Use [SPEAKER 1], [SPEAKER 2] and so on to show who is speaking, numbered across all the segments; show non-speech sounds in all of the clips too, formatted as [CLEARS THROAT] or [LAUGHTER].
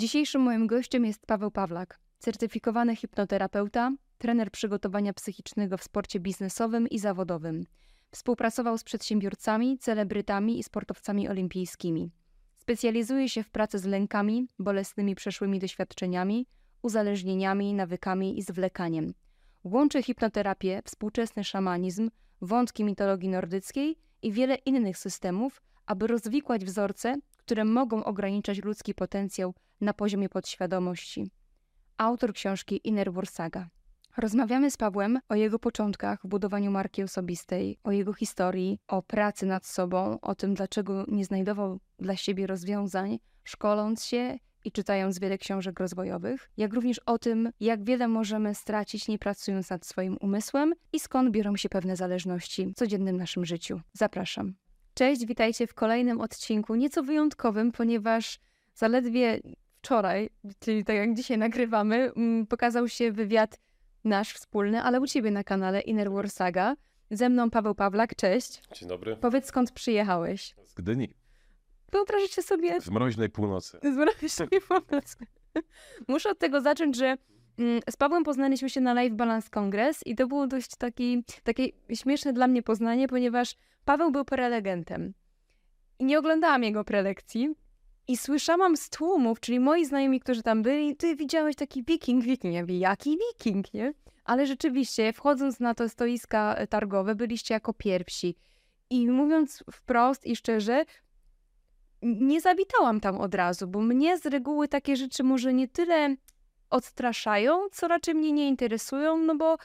[SPEAKER 1] Dzisiejszym moim gościem jest Paweł Pawlak, certyfikowany hipnoterapeuta, trener przygotowania psychicznego w sporcie biznesowym i zawodowym. Współpracował z przedsiębiorcami, celebrytami i sportowcami olimpijskimi. Specjalizuje się w pracy z lękami, bolesnymi przeszłymi doświadczeniami, uzależnieniami, nawykami i zwlekaniem. Łączy hipnoterapię, współczesny szamanizm, wątki mitologii nordyckiej i wiele innych systemów, aby rozwikłać wzorce, które mogą ograniczać ludzki potencjał na poziomie podświadomości. Autor książki Inner War Saga. Rozmawiamy z Pawłem o jego początkach w budowaniu marki osobistej, o jego historii, o pracy nad sobą, o tym, dlaczego nie znajdował dla siebie rozwiązań, szkoląc się i czytając wiele książek rozwojowych, jak również o tym, jak wiele możemy stracić nie pracując nad swoim umysłem i skąd biorą się pewne zależności w codziennym naszym życiu. Zapraszam. Cześć, witajcie w kolejnym odcinku, nieco wyjątkowym, ponieważ zaledwie wczoraj, czyli tak jak dzisiaj nagrywamy, mm, pokazał się wywiad nasz wspólny, ale u ciebie na kanale Inner War Saga. Ze mną Paweł Pawlak, cześć.
[SPEAKER 2] Dzień dobry.
[SPEAKER 1] Powiedz skąd przyjechałeś.
[SPEAKER 2] Z Gdyni.
[SPEAKER 1] Wyobraźcie sobie...
[SPEAKER 2] Z mroźnej północy.
[SPEAKER 1] Z mroźnej północy. Muszę od tego zacząć, że mm, z Pawłem poznaliśmy się na Life Balance Congress i to było dość taki, takie śmieszne dla mnie poznanie, ponieważ Paweł był prelegentem. I nie oglądałam jego prelekcji, i słyszałam z tłumów, czyli moi znajomi, którzy tam byli, ty widziałeś taki wiking, wiking. Ja mówię, jaki wiking, nie? Ale rzeczywiście, wchodząc na to stoiska e, targowe, byliście jako pierwsi. I mówiąc wprost i szczerze, nie zawitałam tam od razu, bo mnie z reguły takie rzeczy może nie tyle odstraszają, co raczej mnie nie interesują, no bo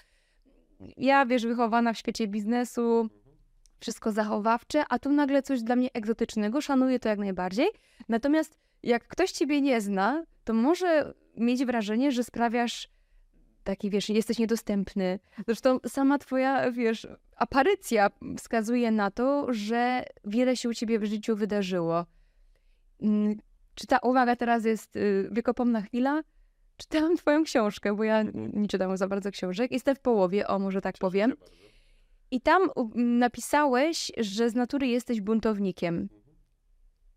[SPEAKER 1] ja, wiesz, wychowana w świecie biznesu, wszystko zachowawcze, a tu nagle coś dla mnie egzotycznego, szanuję to jak najbardziej. Natomiast jak ktoś ciebie nie zna, to może mieć wrażenie, że sprawiasz taki, wiesz, jesteś niedostępny. Zresztą sama twoja, wiesz, aparycja wskazuje na to, że wiele się u ciebie w życiu wydarzyło. Mm, czy ta uwaga teraz jest y, wiekopomna chwila? Czytałam twoją książkę, bo ja nie czytałam za bardzo książek. Jestem w połowie, o może tak powiem. I tam napisałeś, że z natury jesteś buntownikiem.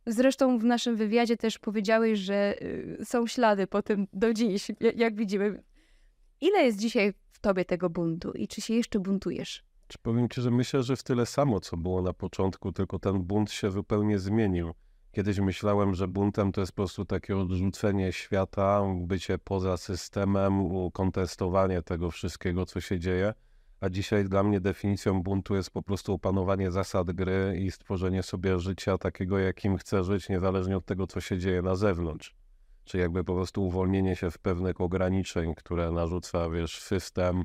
[SPEAKER 1] Zresztą w naszym wywiadzie też powiedziałeś, że y, są ślady po tym do dziś, jak widzimy. Ile jest dzisiaj w tobie tego buntu i czy się jeszcze buntujesz?
[SPEAKER 2] Czy powiem ci, że myślę, że w tyle samo, co było na początku, tylko ten bunt się zupełnie zmienił. Kiedyś myślałem, że buntem to jest po prostu takie odrzucenie świata, bycie poza systemem, kontestowanie tego wszystkiego, co się dzieje a dzisiaj dla mnie definicją buntu jest po prostu opanowanie zasad gry i stworzenie sobie życia takiego, jakim chcę żyć, niezależnie od tego, co się dzieje na zewnątrz. Czy jakby po prostu uwolnienie się w pewnych ograniczeń, które narzuca, wiesz, system,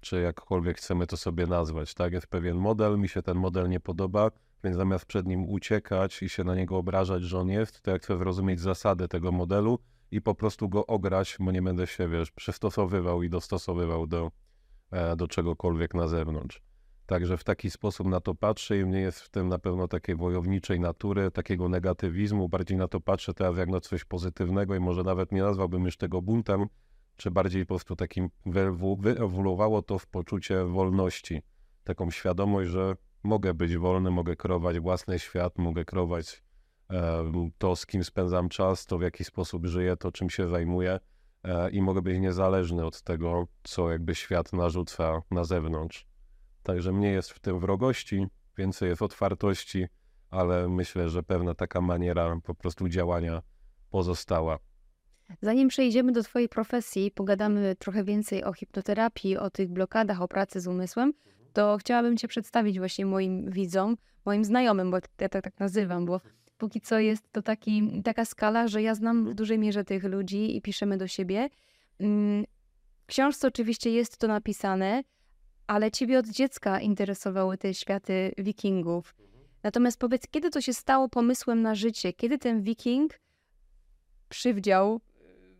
[SPEAKER 2] czy jakkolwiek chcemy to sobie nazwać, tak? Jest pewien model, mi się ten model nie podoba, więc zamiast przed nim uciekać i się na niego obrażać, że on jest, to ja chcę zrozumieć zasady tego modelu i po prostu go ograć, bo nie będę się, wiesz, przystosowywał i dostosowywał do, do czegokolwiek na zewnątrz. Także w taki sposób na to patrzę i mnie jest w tym na pewno takiej wojowniczej natury, takiego negatywizmu. Bardziej na to patrzę teraz jak na coś pozytywnego i może nawet nie nazwałbym już tego buntem, czy bardziej po prostu takim wyewoluowało to w poczucie wolności. Taką świadomość, że mogę być wolny, mogę kreować własny świat, mogę kreować e, to, z kim spędzam czas, to w jaki sposób żyję, to czym się zajmuję E, i mogę być niezależny od tego, co jakby świat narzuca na zewnątrz. Także mnie jest w tym wrogości, więcej jest otwartości, ale myślę, że pewna taka maniera po prostu działania pozostała.
[SPEAKER 1] Zanim przejdziemy do Twojej profesji, pogadamy trochę więcej o hipnoterapii, o tych blokadach, o pracy z umysłem, to chciałabym Cię przedstawić właśnie moim widzom, moim znajomym, bo ja tak, tak nazywam, bo póki co jest to taki, taka skala, że ja znam w dużej mierze tych ludzi i piszemy do siebie. Mm, w książce oczywiście jest to napisane, ale ciebie od dziecka interesowały te światy wikingów. Natomiast powiedz, kiedy to się stało pomysłem na życie? Kiedy ten wiking przywdział,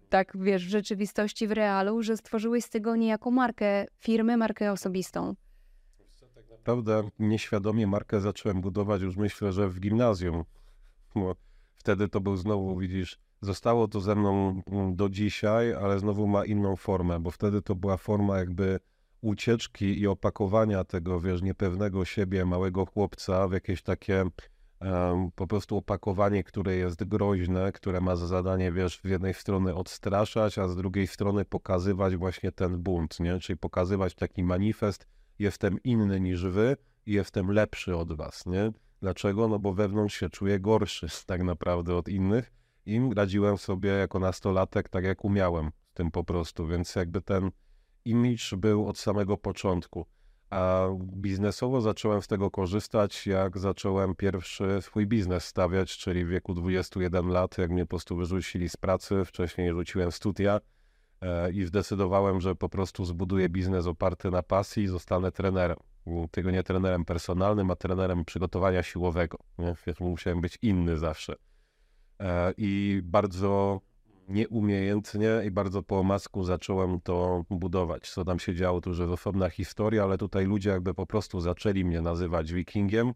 [SPEAKER 1] tak wiesz, w rzeczywistości, w realu, że stworzyłeś z tego niejako markę firmy, markę osobistą?
[SPEAKER 2] Tak naprawdę nieświadomie markę zacząłem budować już myślę, że w gimnazjum bo wtedy to był znowu, widzisz, zostało to ze mną mm, do dzisiaj, ale znowu ma inną formę, bo wtedy to była forma jakby ucieczki i opakowania tego, wiesz, niepewnego siebie, małego chłopca w jakieś takie po prostu opakowanie, które jest groźne, które ma za zadanie, wiesz, z jednej strony odstraszać, a z drugiej strony pokazywać właśnie ten bunt, nie? Czyli pokazywać taki manifest, jestem inny niż wy i jestem lepszy od was, nie? Dlaczego? No bo wewnątrz się czuję gorszy [LAUGHS] tak naprawdę od innych i radziłem sobie jako nastolatek tak jak umiałem z tym po prostu, więc jakby ten image był od samego początku. A biznesowo zacząłem z tego korzystać, jak zacząłem pierwszy swój biznes stawiać, czyli w wieku 21 lat, jak mnie po prostu wyrzucili z pracy, wcześniej rzuciłem studia e, i zdecydowałem, że po prostu zbuduję biznes oparty na pasji i zostanę trenerem. Tego nie trenerem personalnym, a trenerem przygotowania siłowego. Nie? musiałem być inny zawsze. E, I bardzo nieumiejętnie i bardzo po omasku zacząłem to budować. Co tam się działo, to już jest osobna historia, ale tutaj ludzie jakby po prostu zaczęli mnie nazywać wikingiem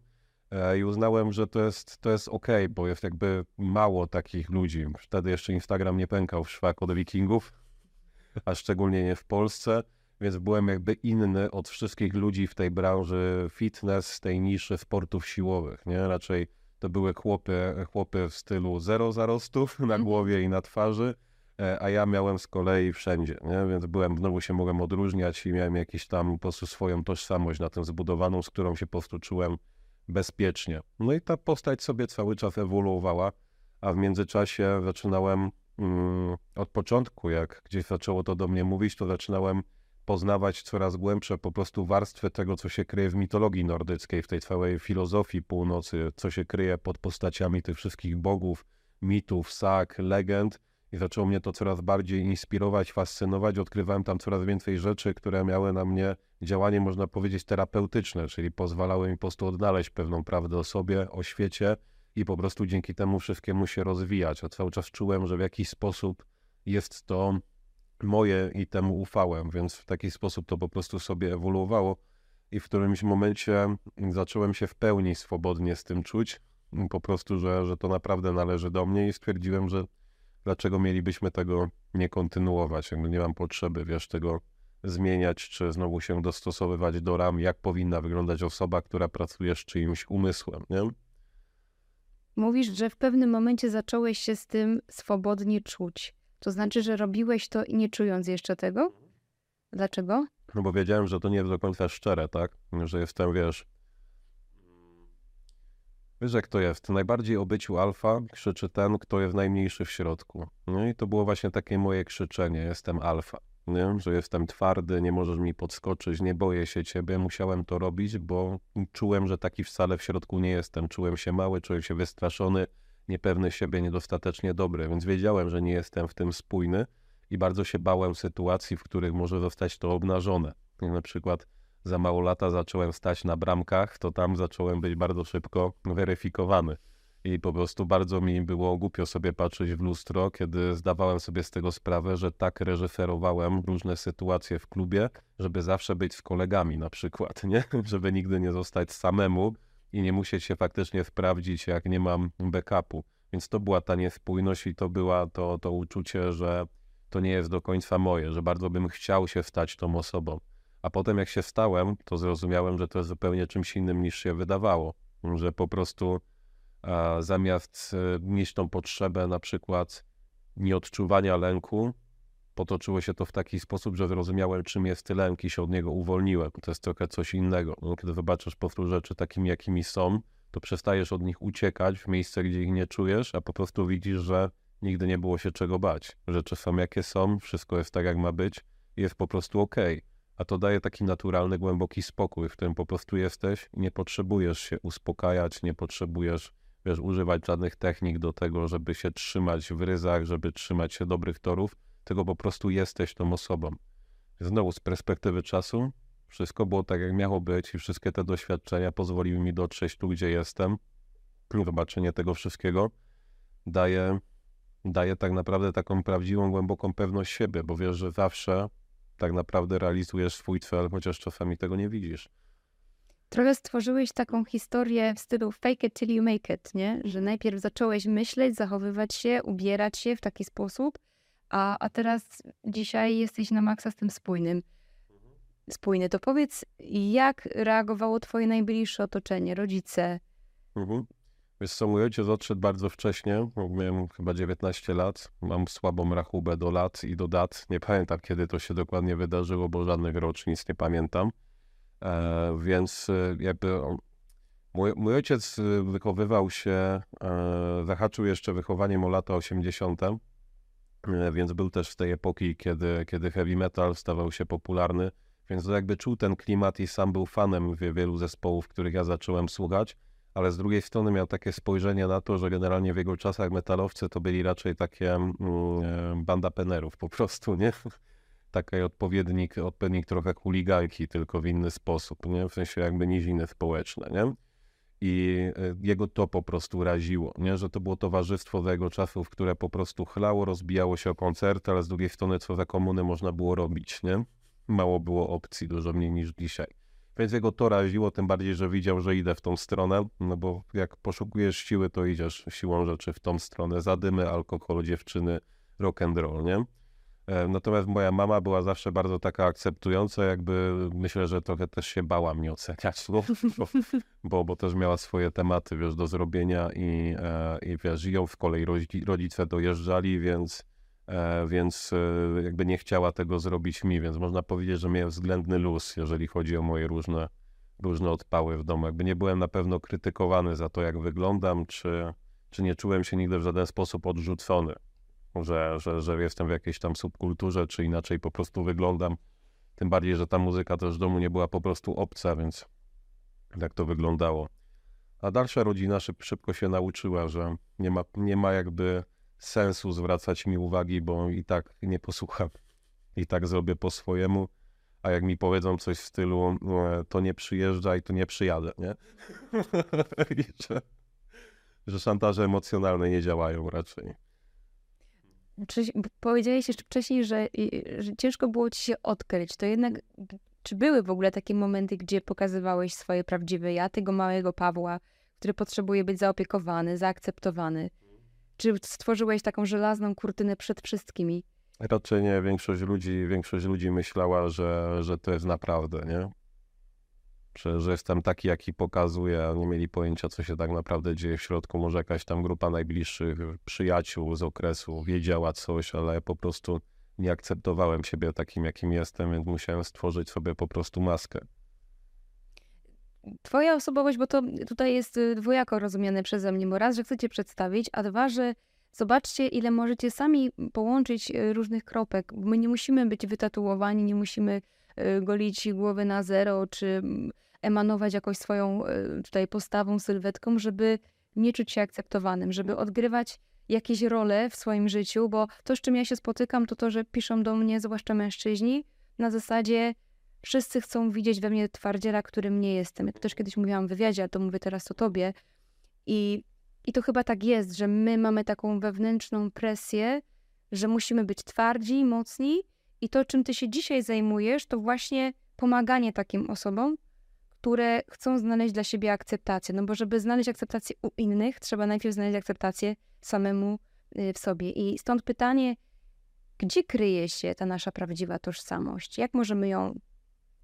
[SPEAKER 2] e, i uznałem, że to jest, to jest ok, bo jest jakby mało takich ludzi. Wtedy jeszcze Instagram nie pękał w szwak od wikingów, a szczególnie nie w Polsce, więc byłem jakby inny od wszystkich ludzi w tej branży fitness, tej niszy sportów siłowych, nie? Raczej to były chłopy, chłopy w stylu zero zarostów na mhm. głowie i na twarzy, e, a ja miałem z kolei wszędzie, nie? więc byłem, znowu się mogłem odróżniać i miałem jakieś tam po prostu swoją tożsamość na tym zbudowaną, z którą się po prostu czułem bezpiecznie. No i ta postać sobie cały czas ewoluowała, a w międzyczasie zaczynałem mm, od początku, jak gdzieś zaczęło to do mnie mówić, to zaczynałem poznawać coraz głębsze po prostu warstwy tego, co się kryje w mitologii nordyckiej, w tej całej filozofii północy, co się kryje pod postaciami tych wszystkich bogów, mitów, sag, legend. I zaczęło mnie to coraz bardziej inspirować, fascynować. Odkrywałem tam coraz więcej rzeczy, które miały na mnie działanie, można powiedzieć, terapeutyczne, czyli pozwalały mi po prostu odnaleźć pewną prawdę o sobie, o świecie i po prostu dzięki temu wszystkiemu się rozwijać. A cały czas czułem, że w jakiś sposób jest to moje i temu ufałem, więc w taki sposób to po prostu sobie ewoluowało i w którymś momencie zacząłem się w pełni swobodnie z tym czuć, po prostu, że, że to naprawdę należy do mnie i stwierdziłem, że dlaczego mielibyśmy tego nie kontynuować, jakby nie mam potrzeby, wiesz, tego zmieniać, czy znowu się dostosowywać do ram, jak powinna wyglądać osoba, która pracuje z czyimś umysłem, nie?
[SPEAKER 1] Mówisz, że w pewnym momencie zacząłeś się z tym swobodnie czuć. To znaczy, że robiłeś to nie czując jeszcze tego? Dlaczego?
[SPEAKER 2] No bo wiedziałem, że to nie jest do końca szczere, tak? Że jestem, wiesz... Wiesz jak to jest? Najbardziej o byciu alfa krzyczy ten, kto jest najmniejszy w środku. No i to było właśnie takie moje krzyczenie. Jestem alfa. Nie? Że jestem twardy, nie możesz mi podskoczyć, nie boję się ciebie. Musiałem to robić, bo czułem, że taki wcale w środku nie jestem. Czułem się mały, czułem się wystraszony, niepewny siebie, niedostatecznie dobry, więc wiedziałem, że nie jestem w tym spójny i bardzo się bałem sytuacji, w których może zostać to obnażone. Na przykład za mało lata zacząłem stać na bramkach, to tam zacząłem być bardzo szybko weryfikowany. I po prostu bardzo mi było głupio sobie patrzeć w lustro, kiedy zdawałem sobie z tego sprawę, że tak reżyserowałem różne sytuacje w klubie, żeby zawsze być z kolegami na przykład, [LAUGHS] nie? Żeby nigdy nie zostać samemu, i nie musieć się faktycznie sprawdzić, jak nie mam backupu. Więc to była ta niespójność i to była to, to uczucie, że to nie jest do końca moje, że bardzo bym chciał się stać tą osobą. A potem jak się stałem, to zrozumiałem, że to jest zupełnie czymś innym niż się wydawało. Że po prostu zamiast e, mieć tą potrzebę na przykład nieodczuwania lęku, potoczyło się to w taki sposób, że zrozumiałem, czym jest lęk i się od niego uwolniłem. To jest trochę coś innego. No, kiedy zobaczysz po prostu rzeczy takimi, jakimi są, to przestajesz od nich uciekać w miejsce, gdzie ich nie czujesz, a po prostu widzisz, że nigdy nie było się czego bać. Rzeczy są jakie są, wszystko jest tak, jak ma być i jest po prostu okej. Okay. A to daje taki naturalny, głęboki spokój, w którym po prostu jesteś i nie potrzebujesz się uspokajać, nie potrzebujesz wiesz, używać żadnych technik do tego, żeby się trzymać w ryzach, żeby trzymać się dobrych torów, tylko po prostu jesteś tą osobą. Znowu z perspektywy czasu wszystko było tak, jak miało być i wszystkie te doświadczenia pozwoliły mi dotrzeć tu, gdzie jestem. Zobaczenie tego wszystkiego daje, daje tak naprawdę taką prawdziwą, głęboką pewność siebie, bo wiesz, że zawsze tak naprawdę realizujesz swój cel, chociaż czasami tego nie widzisz.
[SPEAKER 1] Trochę stworzyłeś taką historię w stylu fake it till you make it, nie? Że najpierw zacząłeś myśleć, zachowywać się, ubierać się w taki sposób, a, a teraz dzisiaj jesteś na maksa z tym spójnym. Spójny. To powiedz, jak reagowało twoje najbliższe otoczenie, rodzice?
[SPEAKER 2] Mhm. Wiesz co, mój ojciec odszedł bardzo wcześnie, miałem chyba 19 lat, mam słabą rachubę do lat i do dat, nie pamiętam kiedy to się dokładnie wydarzyło, bo żadnych rocznic nie pamiętam, e, więc e, jakby on, mój, mój, ojciec e, wychowywał się, e, zahaczył jeszcze wychowaniem o lata 80., e, więc był też w tej epoki, kiedy, kiedy heavy metal stawał się popularny, więc jakby czuł ten klimat i sam był fanem wielu zespołów, których ja zacząłem słuchać ale z drugiej strony miał takie spojrzenie na to, że generalnie w jego czasach metalowcy to byli raczej takie mm, e, banda penerów po prostu, nie? [LAUGHS] Taki odpowiednik, odpowiednik trochę chuliganki, tylko w inny sposób, nie? W sensie jakby niziny społeczne, nie? I e, jego to po prostu raziło, nie? Że to było towarzystwo za jego czasów, które po prostu chlało, rozbijało się o koncerty, ale z drugiej strony co za komuny można było robić, nie? Mało było opcji, dużo mniej niż dzisiaj. Więc jego to raziło, tym bardziej, że widział, że idę w tą stronę, no bo jak poszukujesz siły, to idziesz siłą rzeczy w tą stronę. Zadymy, alkohol, dziewczyny, rock and roll, nie? E, natomiast moja mama była zawsze bardzo taka akceptująca, jakby myślę, że trochę też się bała mnie oceniać, [LAUGHS] no, bo, bo, też miała swoje tematy, wiesz, do zrobienia i, e, i wiesz, ją w kolei rodzice dojeżdżali, więc E, więc jakby nie chciała tego zrobić mi, więc można powiedzieć, że miałem względny luz, jeżeli chodzi o moje różne, różne odpały w domu. Jakby nie byłem na pewno krytykowany za to, jak wyglądam, czy, czy nie czułem się nigdy w żaden sposób odrzucony, że, że, że jestem w jakiejś tam subkulturze, czy inaczej po prostu wyglądam. Tym bardziej, że ta muzyka też w domu nie była po prostu obca, więc tak to wyglądało. A dalsza rodzina szybko się nauczyła, że nie ma, nie ma jakby sensu zwracać mi uwagi, bo i tak nie posłucham. I tak zrobię po swojemu. A jak mi powiedzą coś w stylu, to nie przyjeżdżaj, to nie przyjadę, nie? [LAUGHS] że, że szantaże emocjonalne nie działają raczej.
[SPEAKER 1] Czy, powiedziałeś jeszcze wcześniej, że, że ciężko było ci się odkryć. To jednak, czy były w ogóle takie momenty, gdzie pokazywałeś swoje prawdziwe ja, tego małego Pawła, który potrzebuje być zaopiekowany, zaakceptowany? Czy stworzyłeś taką żelazną kurtynę przed wszystkimi?
[SPEAKER 2] Raczej nie. Większość ludzi, większość ludzi myślała, że, że to jest naprawdę, nie? Że, że jestem taki, jaki pokazuję, a nie mieli pojęcia, co się tak naprawdę dzieje w środku. Może jakaś tam grupa najbliższych przyjaciół z okresu wiedziała coś, ale po prostu nie akceptowałem siebie takim, jakim jestem, więc musiałem stworzyć sobie po prostu maskę.
[SPEAKER 1] Twoja osobowość, bo to tutaj jest y, dwojako rozumiane przeze mnie, bo raz, że chcecie przedstawić, a dwa, że zobaczcie, ile możecie sami połączyć y, różnych kropek. My nie musimy być wytatuowani, nie musimy y, golić głowy na zero, czy mm, emanować jakoś swoją tutaj postawą, sylwetką, żeby nie czuć się akceptowanym, żeby odgrywać jakieś role w swoim życiu, bo to, z czym ja się spotykam, to to, że piszą do mnie, zwłaszcza mężczyźni, na zasadzie Wszyscy chcą widzieć we mnie twardziela, którym nie jestem. Ja to też kiedyś mówiłam w wywiadzie, a to mówię teraz o tobie. I, I to chyba tak jest, że my mamy taką wewnętrzną presję, że musimy być twardzi, mocni. I to, czym ty się dzisiaj zajmujesz, to właśnie pomaganie takim osobom, które chcą znaleźć dla siebie akceptację. No bo żeby znaleźć akceptację u innych, trzeba najpierw znaleźć akceptację samemu y, w sobie. I stąd pytanie, gdzie kryje się ta nasza prawdziwa tożsamość? Jak możemy ją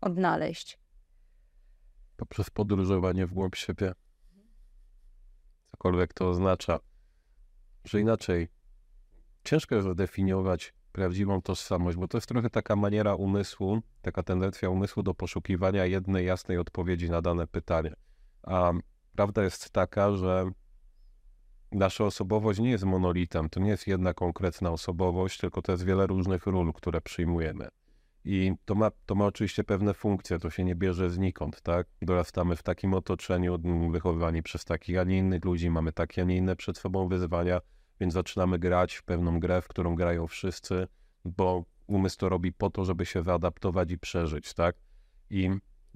[SPEAKER 1] odnaleźć?
[SPEAKER 2] Poprzez podróżowanie w głąb siebie. Cokolwiek to oznacza. Że inaczej, ciężko jest zdefiniować prawdziwą tożsamość, bo to jest trochę taka maniera umysłu, taka tendencja umysłu do poszukiwania jednej jasnej odpowiedzi na dane pytanie. A prawda jest taka, że nasza osobowość nie jest monolitem, to nie jest jedna konkretna osobowość, tylko to jest wiele różnych ról, które przyjmujemy. I to ma, to ma oczywiście pewne funkcje, to się nie bierze znikąd, tak? Dorastamy w takim otoczeniu, wychowywani przez takich, a nie innych ludzi, mamy takie, a nie inne przed sobą wyzwania, więc zaczynamy grać w pewną grę, w którą grają wszyscy, bo umysł to robi po to, żeby się wyadaptować i przeżyć, tak? I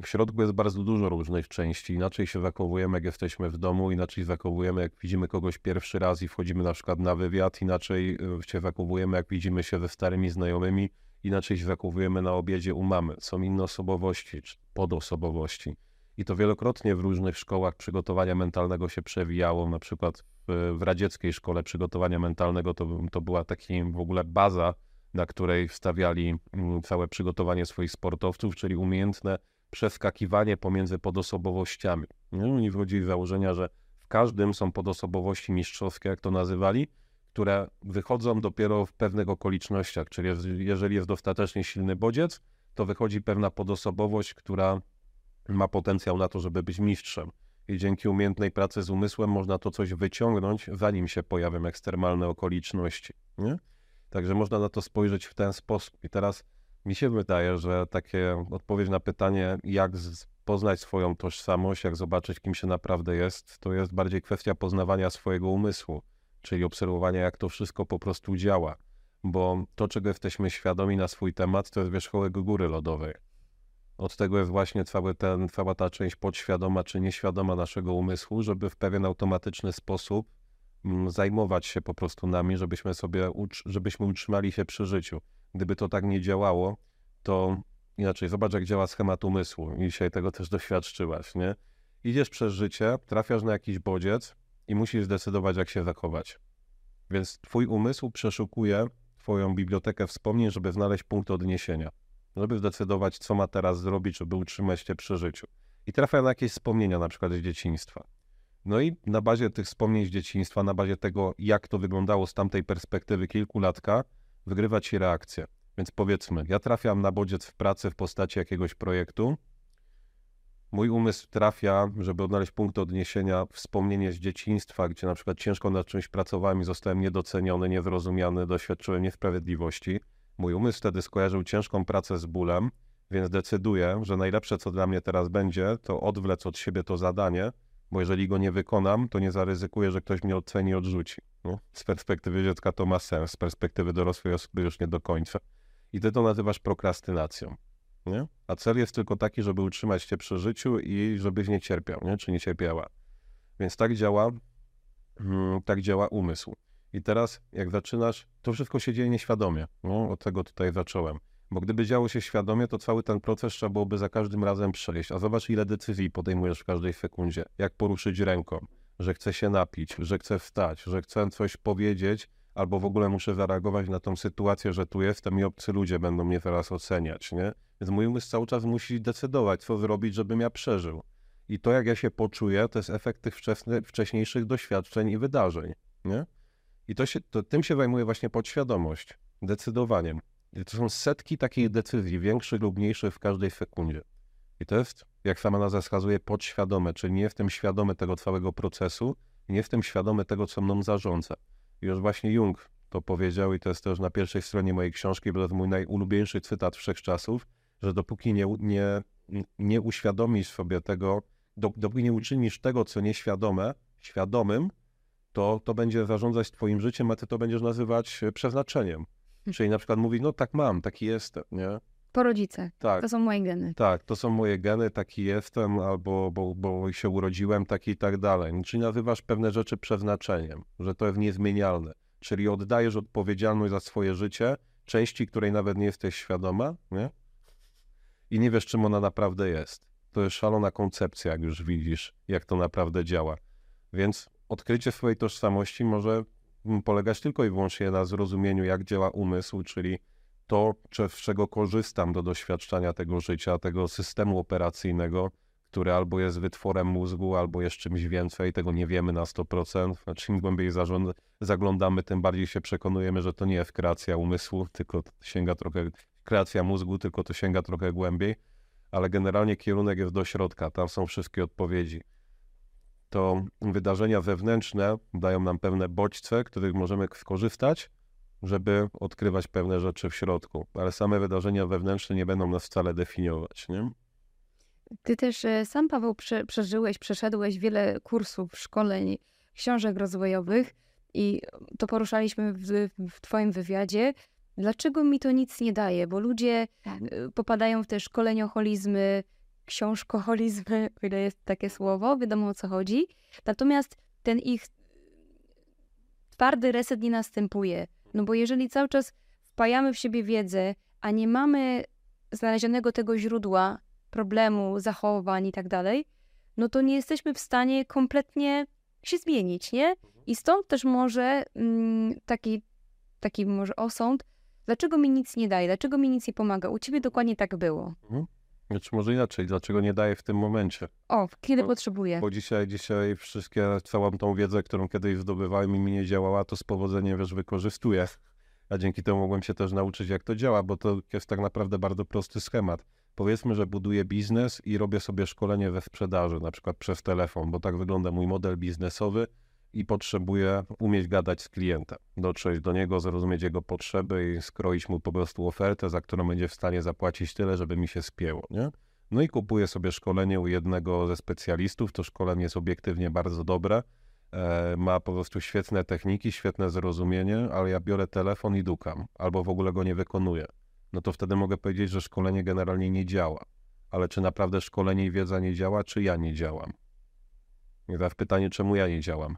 [SPEAKER 2] w środku jest bardzo dużo różnych części. Inaczej się zachowujemy, jak jesteśmy w domu, inaczej zachowujemy, jak widzimy kogoś pierwszy raz i wchodzimy na przykład na wywiad, inaczej e, się zachowujemy, jak widzimy się ze starymi znajomymi, inaczej się zachowujemy na obiedzie u mamy. Są inne osobowości, czy podosobowości. I to wielokrotnie w różnych szkołach przygotowania mentalnego się przewijało. Na przykład w, w radzieckiej szkole przygotowania mentalnego to, to była taka w ogóle baza, na której wstawiali mm, całe przygotowanie swoich sportowców, czyli umiejętne przeskakiwanie pomiędzy podosobowościami. No, oni wchodzili z założenia, że w każdym są podosobowości mistrzowskie, jak to nazywali, które wychodzą dopiero w pewnych okolicznościach, czyli jeżeli jest dostatecznie silny bodziec, to wychodzi pewna podosobowość, która ma potencjał na to, żeby być mistrzem. I dzięki umiejętnej pracy z umysłem można to coś wyciągnąć, zanim się pojawią ekstremalne okoliczności. Nie? Także można na to spojrzeć w ten sposób. I teraz mi się wydaje, że takie odpowiedź na pytanie, jak poznać swoją tożsamość, jak zobaczyć, kim się naprawdę jest, to jest bardziej kwestia poznawania swojego umysłu, czyli obserwowania, jak to wszystko po prostu działa. Bo to, czego jesteśmy świadomi na swój temat, to jest wierzchołek góry lodowej. Od tego jest właśnie cały ten, cała ta część podświadoma czy nieświadoma naszego umysłu, żeby w pewien automatyczny sposób mm, zajmować się po prostu nami, żebyśmy sobie, żebyśmy utrzymali się przy życiu. Gdyby to tak nie działało, to inaczej, zobacz jak działa schemat umysłu. I dzisiaj tego też doświadczyłaś, nie? Idziesz przez życie, trafiasz na jakiś bodziec i musisz zdecydować, jak się zachować. Więc twój umysł przeszukuje twoją bibliotekę wspomnień, żeby znaleźć punkt odniesienia żeby zdecydować, co ma teraz zrobić, żeby utrzymać się przy życiu. I trafia na jakieś wspomnienia, na przykład z dzieciństwa. No i na bazie tych wspomnień z dzieciństwa, na bazie tego, jak to wyglądało z tamtej perspektywy kilkulatka, wygrywa ci reakcję. Więc powiedzmy, ja trafiam na bodziec w pracy w postaci jakiegoś projektu. Mój umysł trafia, żeby odnaleźć punkt odniesienia, wspomnienie z dzieciństwa, gdzie na przykład ciężko nad czymś pracowałem i zostałem niedoceniony, niezrozumiany, doświadczyłem niesprawiedliwości Mój umysł wtedy skojarzył ciężką pracę z bólem, więc decyduję, że najlepsze, co dla mnie teraz będzie, to odwlec od siebie to zadanie, bo jeżeli go nie wykonam, to nie zaryzykuję, że ktoś mnie oceni i odrzuci. No, z perspektywy dziecka to ma sens, z perspektywy dorosłej osoby już nie do końca. I ty to nazywasz prokrastynacją. Nie? A cel jest tylko taki, żeby utrzymać cię przy życiu i żebyś nie cierpiał, nie? czy nie cierpiała. Więc tak działa, hmm, tak działa umysł. I teraz, jak zaczynasz, to wszystko się dzieje nieświadomie. No, od tego tutaj zacząłem. Bo gdyby działo się świadomie, to cały ten proces trzeba byłoby za każdym razem przejść. A zobacz, ile decyzji podejmujesz w każdej sekundzie. Jak poruszyć ręką, że chcę się napić, że chcę wstać, że chcę coś powiedzieć, albo w ogóle muszę zareagować na tą sytuację, że tu jestem i obcy ludzie będą mnie teraz oceniać, nie? Więc mój umysł cały czas musi decydować, co zrobić, żebym ja przeżył. I to, jak ja się poczuję, to jest efekt tych wcześniejszych doświadczeń i wydarzeń, nie? I to się, to, tym się zajmuje właśnie podświadomość, decydowaniem. I to są setki takich decyzji, większych lub mniejszych w każdej sekundzie. I to jest, jak sama nazwa wskazuje, podświadome, czyli nie jestem świadomy tego całego procesu, nie jestem świadomy tego, co mną zarządza. I już właśnie Jung to powiedział, i to jest też na pierwszej stronie mojej książki, bo to jest mój najulubieńszy cytat wszechczasów, że dopóki nie, nie, nie uświadomisz sobie tego, dopóki nie uczynisz tego, co nieświadome, świadomym, to, to będzie zarządzać twoim życiem, a ty to będziesz nazywać e, przeznaczeniem. Hmm. Czyli na przykład mówi, no tak mam, taki jestem, nie?
[SPEAKER 1] Po rodzicach. Tak. To są moje geny.
[SPEAKER 2] Tak, to są moje geny, taki jestem, albo bo, bo się urodziłem, taki i tak dalej. Czyli nazywasz pewne rzeczy przeznaczeniem, że to jest niezmienialne. Czyli oddajesz odpowiedzialność za swoje życie części, której nawet nie jesteś świadoma, nie? I nie wiesz, czym ona naprawdę jest. To jest szalona koncepcja, jak już widzisz, jak to naprawdę działa. Więc odkrycie swojej tożsamości może polegać tylko i wyłącznie na zrozumieniu, jak działa umysł, czyli to, czego korzystam do doświadczania tego życia, tego systemu operacyjnego, który albo jest wytworem mózgu, albo jest czymś więcej, tego nie wiemy na 100%. Znaczy, im głębiej zaglądamy, tym bardziej się przekonujemy, że to nie jest kreacja umysłu, tylko sięga trochę, kreacja mózgu, tylko to sięga trochę głębiej, ale generalnie kierunek jest do środka, tam są wszystkie odpowiedzi to wydarzenia wewnętrzne dają nam pewne bodźce, których możemy skorzystać, żeby odkrywać pewne rzeczy w środku, ale same wydarzenia wewnętrzne nie będą nas wcale definiować. Nie?
[SPEAKER 1] Ty też e, sam, Paweł, prze, przeżyłeś, przeszedłeś wiele kursów, szkoleń, książek rozwojowych i to poruszaliśmy w, w Twoim wywiadzie. Dlaczego mi to nic nie daje? Bo ludzie tak. E, popadają w te szkolenioholizmy, książkoholizmy, o ile jest takie słowo, wiadomo o co chodzi. Natomiast ten ich twardy reset nie następuje. No bo jeżeli cały czas wpajamy w siebie wiedzę, a nie mamy znalezionego tego źródła problemu, zachowań i tak dalej, no to nie jesteśmy w stanie kompletnie się zmienić, nie? I stąd też może mm, taki, taki może osąd, dlaczego mi nic nie daje, dlaczego mi nic nie pomaga. U ciebie dokładnie tak było.
[SPEAKER 2] Znaczy może inaczej, dlaczego nie daje w tym momencie?
[SPEAKER 1] O, kiedy
[SPEAKER 2] Bo-
[SPEAKER 1] potrzebuję.
[SPEAKER 2] Bo dzisiaj, dzisiaj wszystkie, całą tą wiedzę, którą kiedyś zdobywałem i mi nie działała, to z powodzeniem, wiesz, wykorzystuję. A dzięki temu mogłem się też nauczyć, jak to działa, bo to jest tak naprawdę bardzo prosty schemat. Powiedzmy, że buduję biznes i robię sobie szkolenie we sprzedaży, na przykład przez telefon, bo tak wygląda mój model biznesowy i potrzebuję umieć gadać z klientem, dotrzeć do niego, zrozumieć jego potrzeby i skroić mu po prostu ofertę, za którą będzie w stanie zapłacić tyle, żeby mi się spięło, nie? No i kupuję sobie szkolenie u jednego ze specjalistów. To szkolenie jest obiektywnie bardzo dobre. E, ma po prostu świetne techniki, świetne zrozumienie, ale ja biorę telefon i dukam, albo w ogóle go nie wykonuję. No to wtedy mogę powiedzieć, że szkolenie generalnie nie działa. Ale czy naprawdę szkolenie i wiedza nie działa, czy ja nie działam? I teraz pytanie, czemu ja nie działam?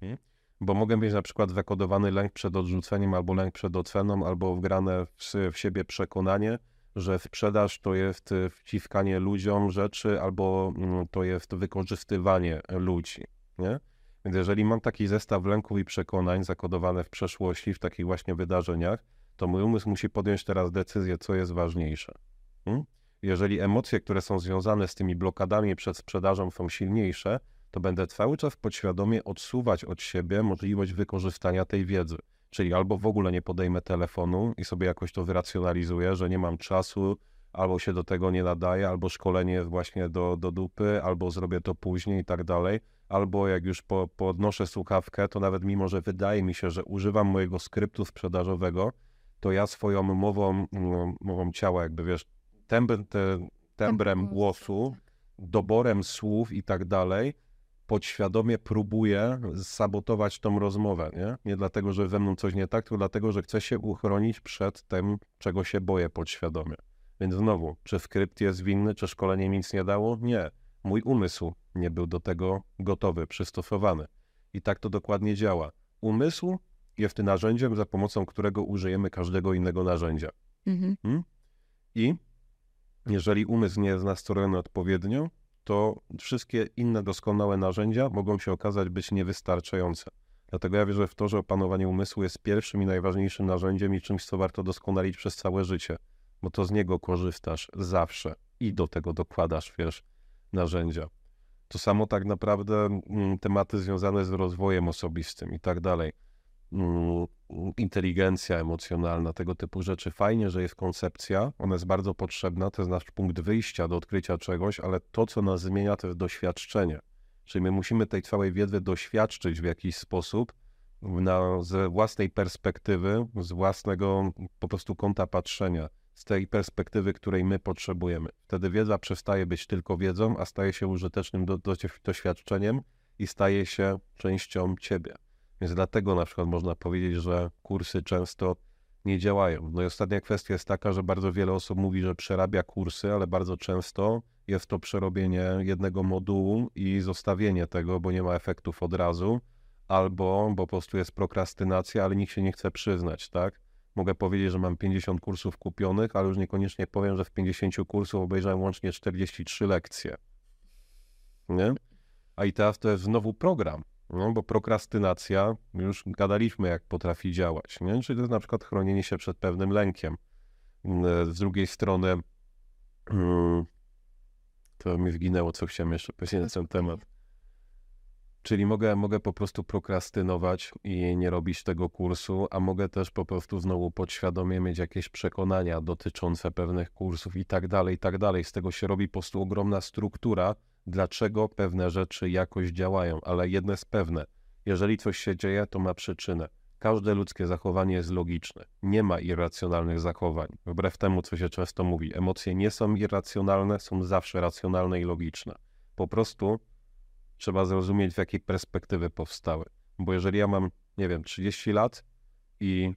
[SPEAKER 2] Hmm? Bo mogę mieć na przykład zakodowany lęk przed odrzuceniem, albo lęk przed oceną, albo wgrane w, w siebie przekonanie, że sprzedaż to jest y, wciskanie ludziom rzeczy, albo mm, to jest wykorzystywanie ludzi, nie? Więc jeżeli mam taki zestaw lęków i przekonań zakodowane w przeszłości, w takich właśnie wydarzeniach, to mój umysł musi podjąć teraz decyzję, co jest ważniejsze. Hmm? Jeżeli emocje, które są związane z tymi blokadami przed sprzedażą są silniejsze, to będę cały czas podświadomie odsuwać od siebie możliwość wykorzystania tej wiedzy. Czyli albo w ogóle nie podejmę telefonu i sobie jakoś to wyracjonalizuję, że nie mam czasu, albo się do tego nie nadaje, albo szkolenie właśnie do, do dupy, albo zrobię to później i tak dalej. Albo jak już po, podnoszę słuchawkę, to nawet mimo, że wydaje mi się, że używam mojego skryptu sprzedażowego, to ja swoją mową, mm, mową ciała, jakby wiesz, tembr, te, tembrem głosu, doborem słów i tak dalej, podświadomie próbuję sabotować tą rozmowę, nie? Nie dlatego, że ze mną coś nie tak, tylko dlatego, że chcę się uchronić przed tym, czego się boję podświadomie. Więc znowu, czy skrypt jest winny, czy szkolenie mi nic nie dało? Nie. Mój umysł nie był do tego gotowy, przystosowany. I tak to dokładnie działa. Umysł jest narzędziem, za pomocą którego użyjemy każdego innego narzędzia.
[SPEAKER 1] Mhm.
[SPEAKER 2] I jeżeli umysł nie jest nastrojony odpowiednio, to wszystkie inne doskonałe narzędzia mogą się okazać być niewystarczające. Dlatego ja wierzę w to, że opanowanie umysłu jest pierwszym i najważniejszym narzędziem i czymś, co warto doskonalić przez całe życie, bo to z niego korzystasz zawsze i do tego dokładasz, wiesz, narzędzia. To samo tak naprawdę mm, tematy związane z rozwojem osobistym i tak dalej. Mm, inteligencja emocjonalna, tego typu rzeczy. Fajnie, że jest koncepcja, ona jest bardzo potrzebna, to jest nasz punkt wyjścia do odkrycia czegoś, ale to, co nas zmienia, to jest doświadczenie. Czyli my musimy tej całej wiedzy doświadczyć w jakiś sposób, na, z własnej perspektywy, z własnego po prostu kąta patrzenia, z tej perspektywy, której my potrzebujemy. Wtedy wiedza przestaje być tylko wiedzą, a staje się użytecznym do, do, doświadczeniem i staje się częścią ciebie. Więc dlatego na przykład można powiedzieć, że kursy często nie działają. No i ostatnia kwestia jest taka, że bardzo wiele osób mówi, że przerabia kursy, ale bardzo często jest to przerobienie jednego modułu i zostawienie tego, bo nie ma efektów od razu, albo bo po prostu jest prokrastynacja, ale nikt się nie chce przyznać, tak? Mogę powiedzieć, że mam 50 kursów kupionych, ale już niekoniecznie powiem, że w 50 kursów obejrzałem łącznie 43 lekcje. Nie? A i teraz to jest znowu program. No, bo prokrastynacja, już gadaliśmy, jak potrafi działać, nie? Czyli to jest na przykład chronienie się przed pewnym lękiem. Mm, Z drugiej strony, mm, to mi wginęło, co chciałem jeszcze powiedzieć na ten temat. Czyli mogę, mogę po prostu prokrastynować i nie robić tego kursu, a mogę też po prostu znowu podświadomie mieć jakieś przekonania dotyczące pewnych kursów i tak dalej, i tak dalej. Z tego się robi po prostu ogromna struktura, dlaczego pewne rzeczy jakoś działają, ale jedno jest pewne. Jeżeli coś się dzieje, to ma przyczynę. Każde ludzkie zachowanie jest logiczne. Nie ma irracjonalnych zachowań. Wbrew temu, co się często mówi, emocje nie są irracjonalne, są zawsze racjonalne i logiczne. Po prostu trzeba zrozumieć, z jakiej perspektywy powstały. Bo jeżeli ja mam, nie wiem, 30 lat i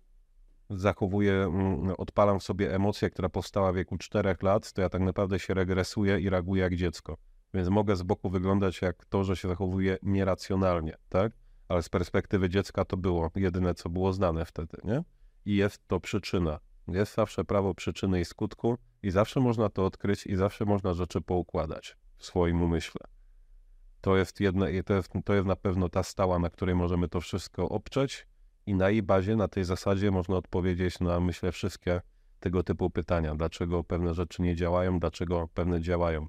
[SPEAKER 2] zachowuję, mm, odpalam w sobie emocję, która powstała w wieku 4 lat, to ja tak naprawdę się regresuję i reaguję jak dziecko. Więc mogę z boku wyglądać jak to, że się zachowuję nieracjonalnie, tak? Ale z perspektywy dziecka to było jedyne, co było znane wtedy, nie? I jest to przyczyna. Jest zawsze prawo przyczyny i skutku i zawsze można to odkryć i zawsze można rzeczy poukładać w swoim umyśle. To jest, jedna, to jest, to jest na pewno ta stała, na której możemy to wszystko oprzeć i na jej bazie, na tej zasadzie można odpowiedzieć na, myślę, wszystkie tego typu pytania. Dlaczego pewne rzeczy nie działają, dlaczego pewne działają.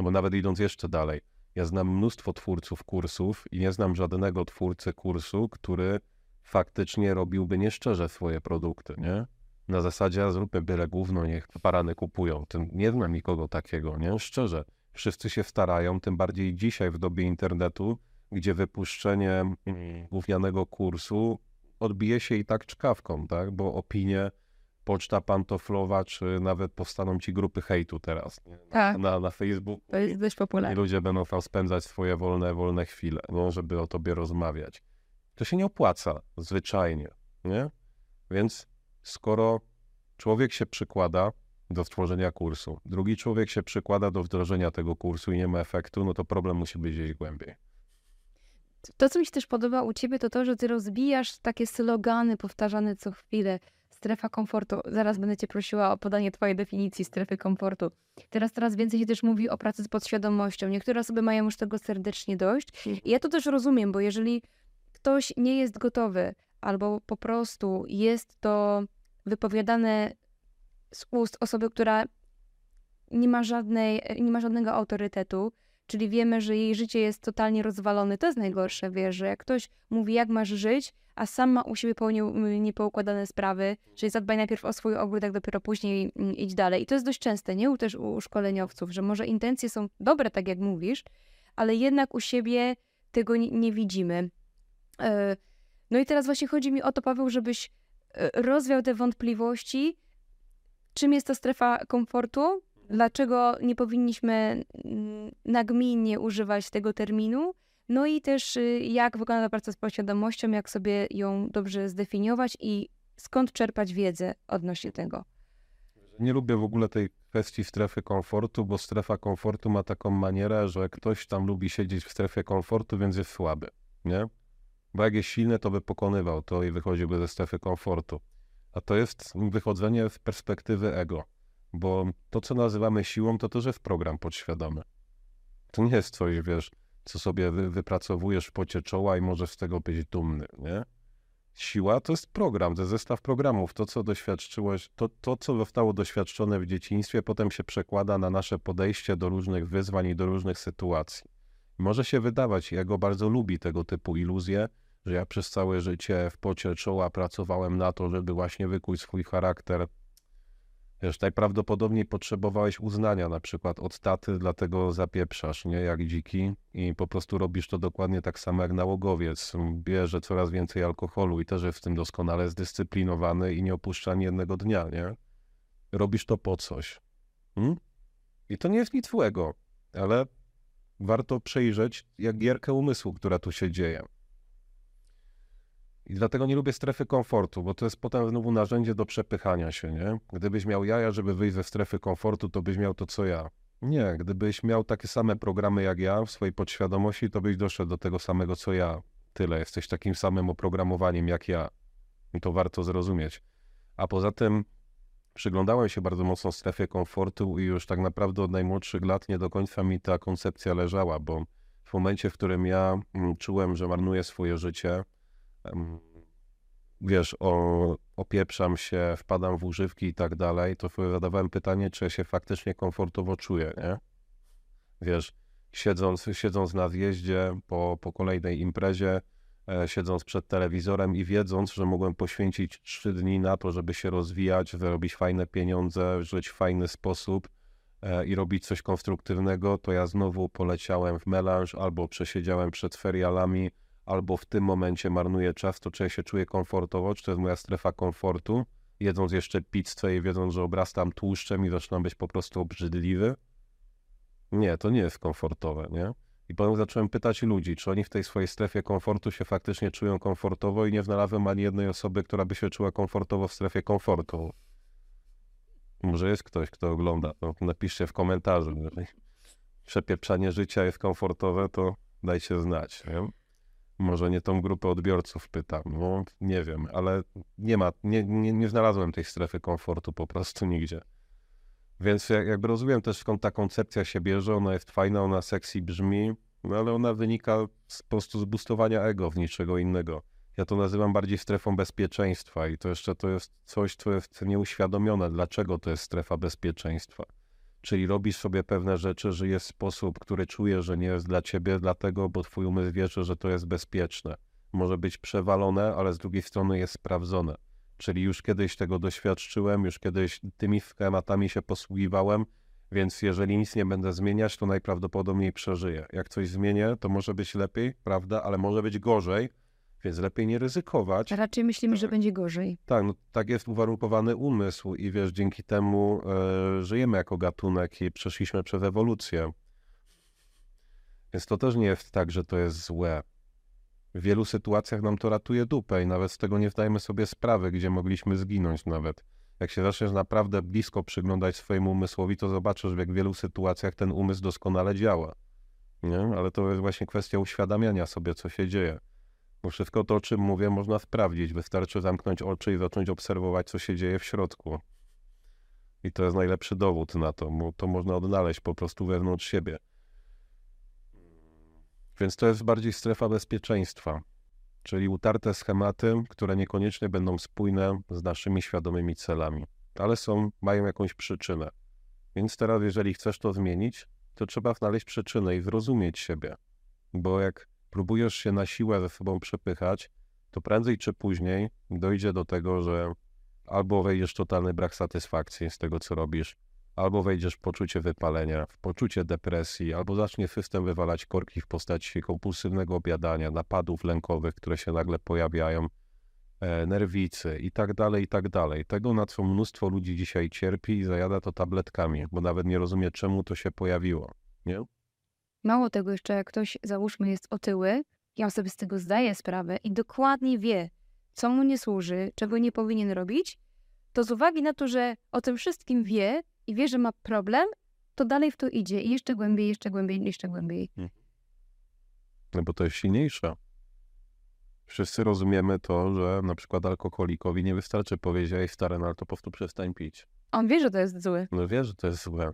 [SPEAKER 2] No bo nawet idąc jeszcze dalej, ja znam mnóstwo twórców kursów i nie znam żadnego twórcy kursu, który faktycznie robiłby nieszczerze swoje produkty, nie? Na zasadzie, zróbmy byle główno, niech parany kupują. Tym nie znam nikogo takiego, nie? Szczerze. Wszyscy się starają, tym bardziej dzisiaj w dobie internetu, gdzie wypuszczenie mm, gównianego kursu odbije się i tak czkawką, tak? Bo opinie, poczta pantoflowa, czy nawet powstaną ci grupy hejtu teraz nie?
[SPEAKER 1] Tak.
[SPEAKER 2] na, na Facebooku.
[SPEAKER 1] To jest dość
[SPEAKER 2] I
[SPEAKER 1] popularne.
[SPEAKER 2] ludzie będą tam spędzać swoje wolne, wolne chwile, no, żeby o tobie rozmawiać. To się nie opłaca, zwyczajnie, nie? Więc skoro człowiek się przykłada do stworzenia kursu, drugi człowiek się przykłada do wdrożenia tego kursu i nie ma efektu, no to problem musi być gdzieś głębiej.
[SPEAKER 1] To, co mi się też podoba u ciebie, to to, że ty rozbijasz takie slogany powtarzane co chwilę. Strefa komfortu. Zaraz będę cię prosiła o podanie twojej definicji strefy komfortu. Teraz coraz więcej się też mówi o pracy z podświadomością. Niektóre osoby mają już tego serdecznie dość. I ja to też rozumiem, bo jeżeli ktoś nie jest gotowy, albo po prostu jest to wypowiadane z ust osoby, która nie ma, żadnej, nie ma żadnego autorytetu, czyli wiemy, że jej życie jest totalnie rozwalone. To jest najgorsze, wiesz, że jak ktoś mówi, jak masz żyć, a sam ma u siebie pełni niepoukładane sprawy, czyli zadbaj najpierw o swój ogródek, dopiero później idź dalej. I to jest dość częste, nie? U, też u szkoleniowców, że może intencje są dobre, tak jak mówisz, ale jednak u siebie tego nie, nie widzimy. E, No i teraz właśnie chodzi mi o to, Paweł, żebyś e, rozwiał te wątpliwości, czym jest to strefa komfortu, dlaczego nie powinniśmy nagminnie używać tego terminu, no i też y, jak wygląda praca z podświadomością, jak sobie ją dobrze zdefiniować i skąd czerpać wiedzę odnośnie tego.
[SPEAKER 2] Nie lubię w ogóle tej kwestii strefy komfortu, bo strefa komfortu ma taką manierę, że ktoś tam lubi siedzieć w strefie komfortu, więc jest słaby, nie? Bo jak jest silny, to by pokonywał to i wychodziłby ze strefy komfortu. A to jest wychodzenie z perspektywy ego, bo to, co nazywamy siłą, to też jest program podświadomy. To nie jest coś, wiesz, co sobie wy, wypracowujesz w pocie czoła i możesz z tego być dumny, nie? Siła to jest program, to jest zestaw programów. To, co doświadczyłeś, to, to, co zostało doświadczone w dzieciństwie, potem się przekłada na nasze podejście do różnych wyzwań i do różnych sytuacji. Może się wydawać, ja go bardzo lubi tego typu iluzje, że ja przez całe życie w pocie czoła pracowałem na to, żeby właśnie wykuć swój charakter. Wiesz, najprawdopodobniej potrzebowałeś uznania na przykład od taty, dlatego zapieprzasz, nie, jak dziki i po prostu robisz to dokładnie tak samo jak nałogowiec. Bierze coraz więcej alkoholu i też jest w tym doskonale zdyscyplinowany i nie opuszcza ani jednego dnia, nie? Robisz to po coś. Hmm? I to nie jest nic złego, ale warto przejrzeć jak gierkę umysłu, która tu się dzieje. I dlatego nie lubię strefy komfortu, bo to jest potem znowu narzędzie do przepychania się, nie? Gdybyś miał jaja, żeby wyjść ze strefy komfortu, to byś miał to co ja. Nie, gdybyś miał takie same programy jak ja w swojej podświadomości, to byś doszedł do tego samego co ja. Tyle, jesteś takim samym oprogramowaniem jak ja. I to warto zrozumieć. A poza tym przyglądałem się bardzo mocno strefie komfortu i już tak naprawdę od najmłodszych lat nie do końca mi ta koncepcja leżała, bo w momencie, w którym ja mm, czułem, że marnuję swoje życie, wiesz, o, opieprzam się, wpadam w używki i tak dalej, to zadawałem pytanie, czy ja się faktycznie komfortowo czuję, nie? Wiesz, siedząc, siedząc na zjeździe po, po kolejnej imprezie, e, siedząc przed telewizorem i wiedząc, że mogłem poświęcić trzy dni na to, żeby się rozwijać, zarobić fajne pieniądze, żyć w fajny sposób e, i robić coś konstruktywnego, to ja znowu poleciałem w melanż albo przesiedziałem przed serialami, albo w tym momencie marnuję czas, to czy ja się czuję komfortowo, czy to jest moja strefa komfortu, jedząc jeszcze pizzę i wiedząc, że obrastam tłuszczem i zaczynam być po prostu obrzydliwy. Nie, to nie jest komfortowe, nie? I potem zacząłem pytać ludzi, czy oni w tej swojej strefie komfortu się faktycznie czują komfortowo i nie znalazłem ani jednej osoby, która by się czuła komfortowo w strefie komfortu. Może jest ktoś, kto ogląda, to napiszcie w komentarzu. Jeżeli przepieprzanie życia jest komfortowe, to dajcie znać. Nie? Może nie tą grupę odbiorców pytam, no nie wiem, ale nie ma, nie, nie, nie znalazłem tej strefy komfortu po prostu nigdzie. Więc jak- jakby rozumiem też skąd ta koncepcja się bierze, ona jest fajna, ona sexy brzmi, no ale ona wynika z, po prostu z boostowania ego w niczego innego. Ja to nazywam bardziej strefą bezpieczeństwa i to jeszcze to jest coś, co jest nieuświadomione, dlaczego to jest strefa bezpieczeństwa. Czyli robisz sobie pewne rzeczy, że jest sposób, który czujesz, że nie jest dla ciebie, dlatego, bo twój umysł wierzy, że to jest bezpieczne. Może być przewalone, ale z drugiej strony jest sprawdzone. Czyli już kiedyś tego doświadczyłem, już kiedyś tymi schematami się posługiwałem, więc jeżeli nic nie będę zmieniać, to najprawdopodobniej przeżyję. Jak coś zmienię, to może być lepiej, prawda, ale może być gorzej, więc lepiej nie ryzykować.
[SPEAKER 1] Raczej myślimy, tak. że będzie gorzej.
[SPEAKER 2] Tak, no, tak jest uwarunkowany umysł i wiesz, dzięki temu e, żyjemy jako gatunek i przeszliśmy przez ewolucję. Więc to też nie jest tak, że to jest złe. W wielu sytuacjach nam to ratuje dupę i nawet z tego nie zdajemy sobie sprawy, gdzie mogliśmy zginąć nawet. Jak się zaczniesz naprawdę blisko przyglądać swojemu umysłowi, to zobaczysz, jak w wielu sytuacjach ten umysł doskonale działa. Nie? Ale to jest właśnie kwestia uświadamiania sobie, co się dzieje. Bo wszystko to, o czym mówię, można sprawdzić. Wystarczy zamknąć oczy i zacząć obserwować, co się dzieje w środku. I to jest najlepszy dowód na to. To można odnaleźć po prostu wewnątrz siebie. Więc to jest bardziej strefa bezpieczeństwa, czyli utarte schematy, które niekoniecznie będą spójne z naszymi świadomymi celami, ale są, mają jakąś przyczynę. Więc teraz, jeżeli chcesz to zmienić, to trzeba znaleźć przyczynę i zrozumieć siebie. Bo jak próbujesz się na siłę ze sobą przepychać, to prędzej czy później dojdzie do tego, że albo wejdziesz totalny brak satysfakcji z tego, co robisz, albo wejdziesz w poczucie wypalenia, w poczucie depresji, albo zacznie system wywalać korki w postaci kompulsywnego obiadania, napadów lękowych, które się nagle pojawiają, e, nerwicy i tak dalej, i tak dalej. Tego, na co mnóstwo ludzi dzisiaj cierpi i zajada to tabletkami, bo nawet nie rozumie, czemu to się pojawiło, nie?
[SPEAKER 1] Mało tego, jeszcze jak ktoś, załóżmy, jest otyły, ja sobie z tego zdaję sprawę i dokładnie wie, co mu nie służy, czego nie powinien robić, to z uwagi na to, że o tym wszystkim wie, i wie, że ma problem, to dalej w to idzie i jeszcze głębiej, jeszcze głębiej, jeszcze głębiej. Hmm.
[SPEAKER 2] No bo to jest silniejsze. Wszyscy rozumiemy to, że na przykład alkoholikowi nie wystarczy powiedzieć, ej stary, no ale to po prostu przestań pić.
[SPEAKER 1] On wie, że to jest złe.
[SPEAKER 2] No wie, że to jest złe.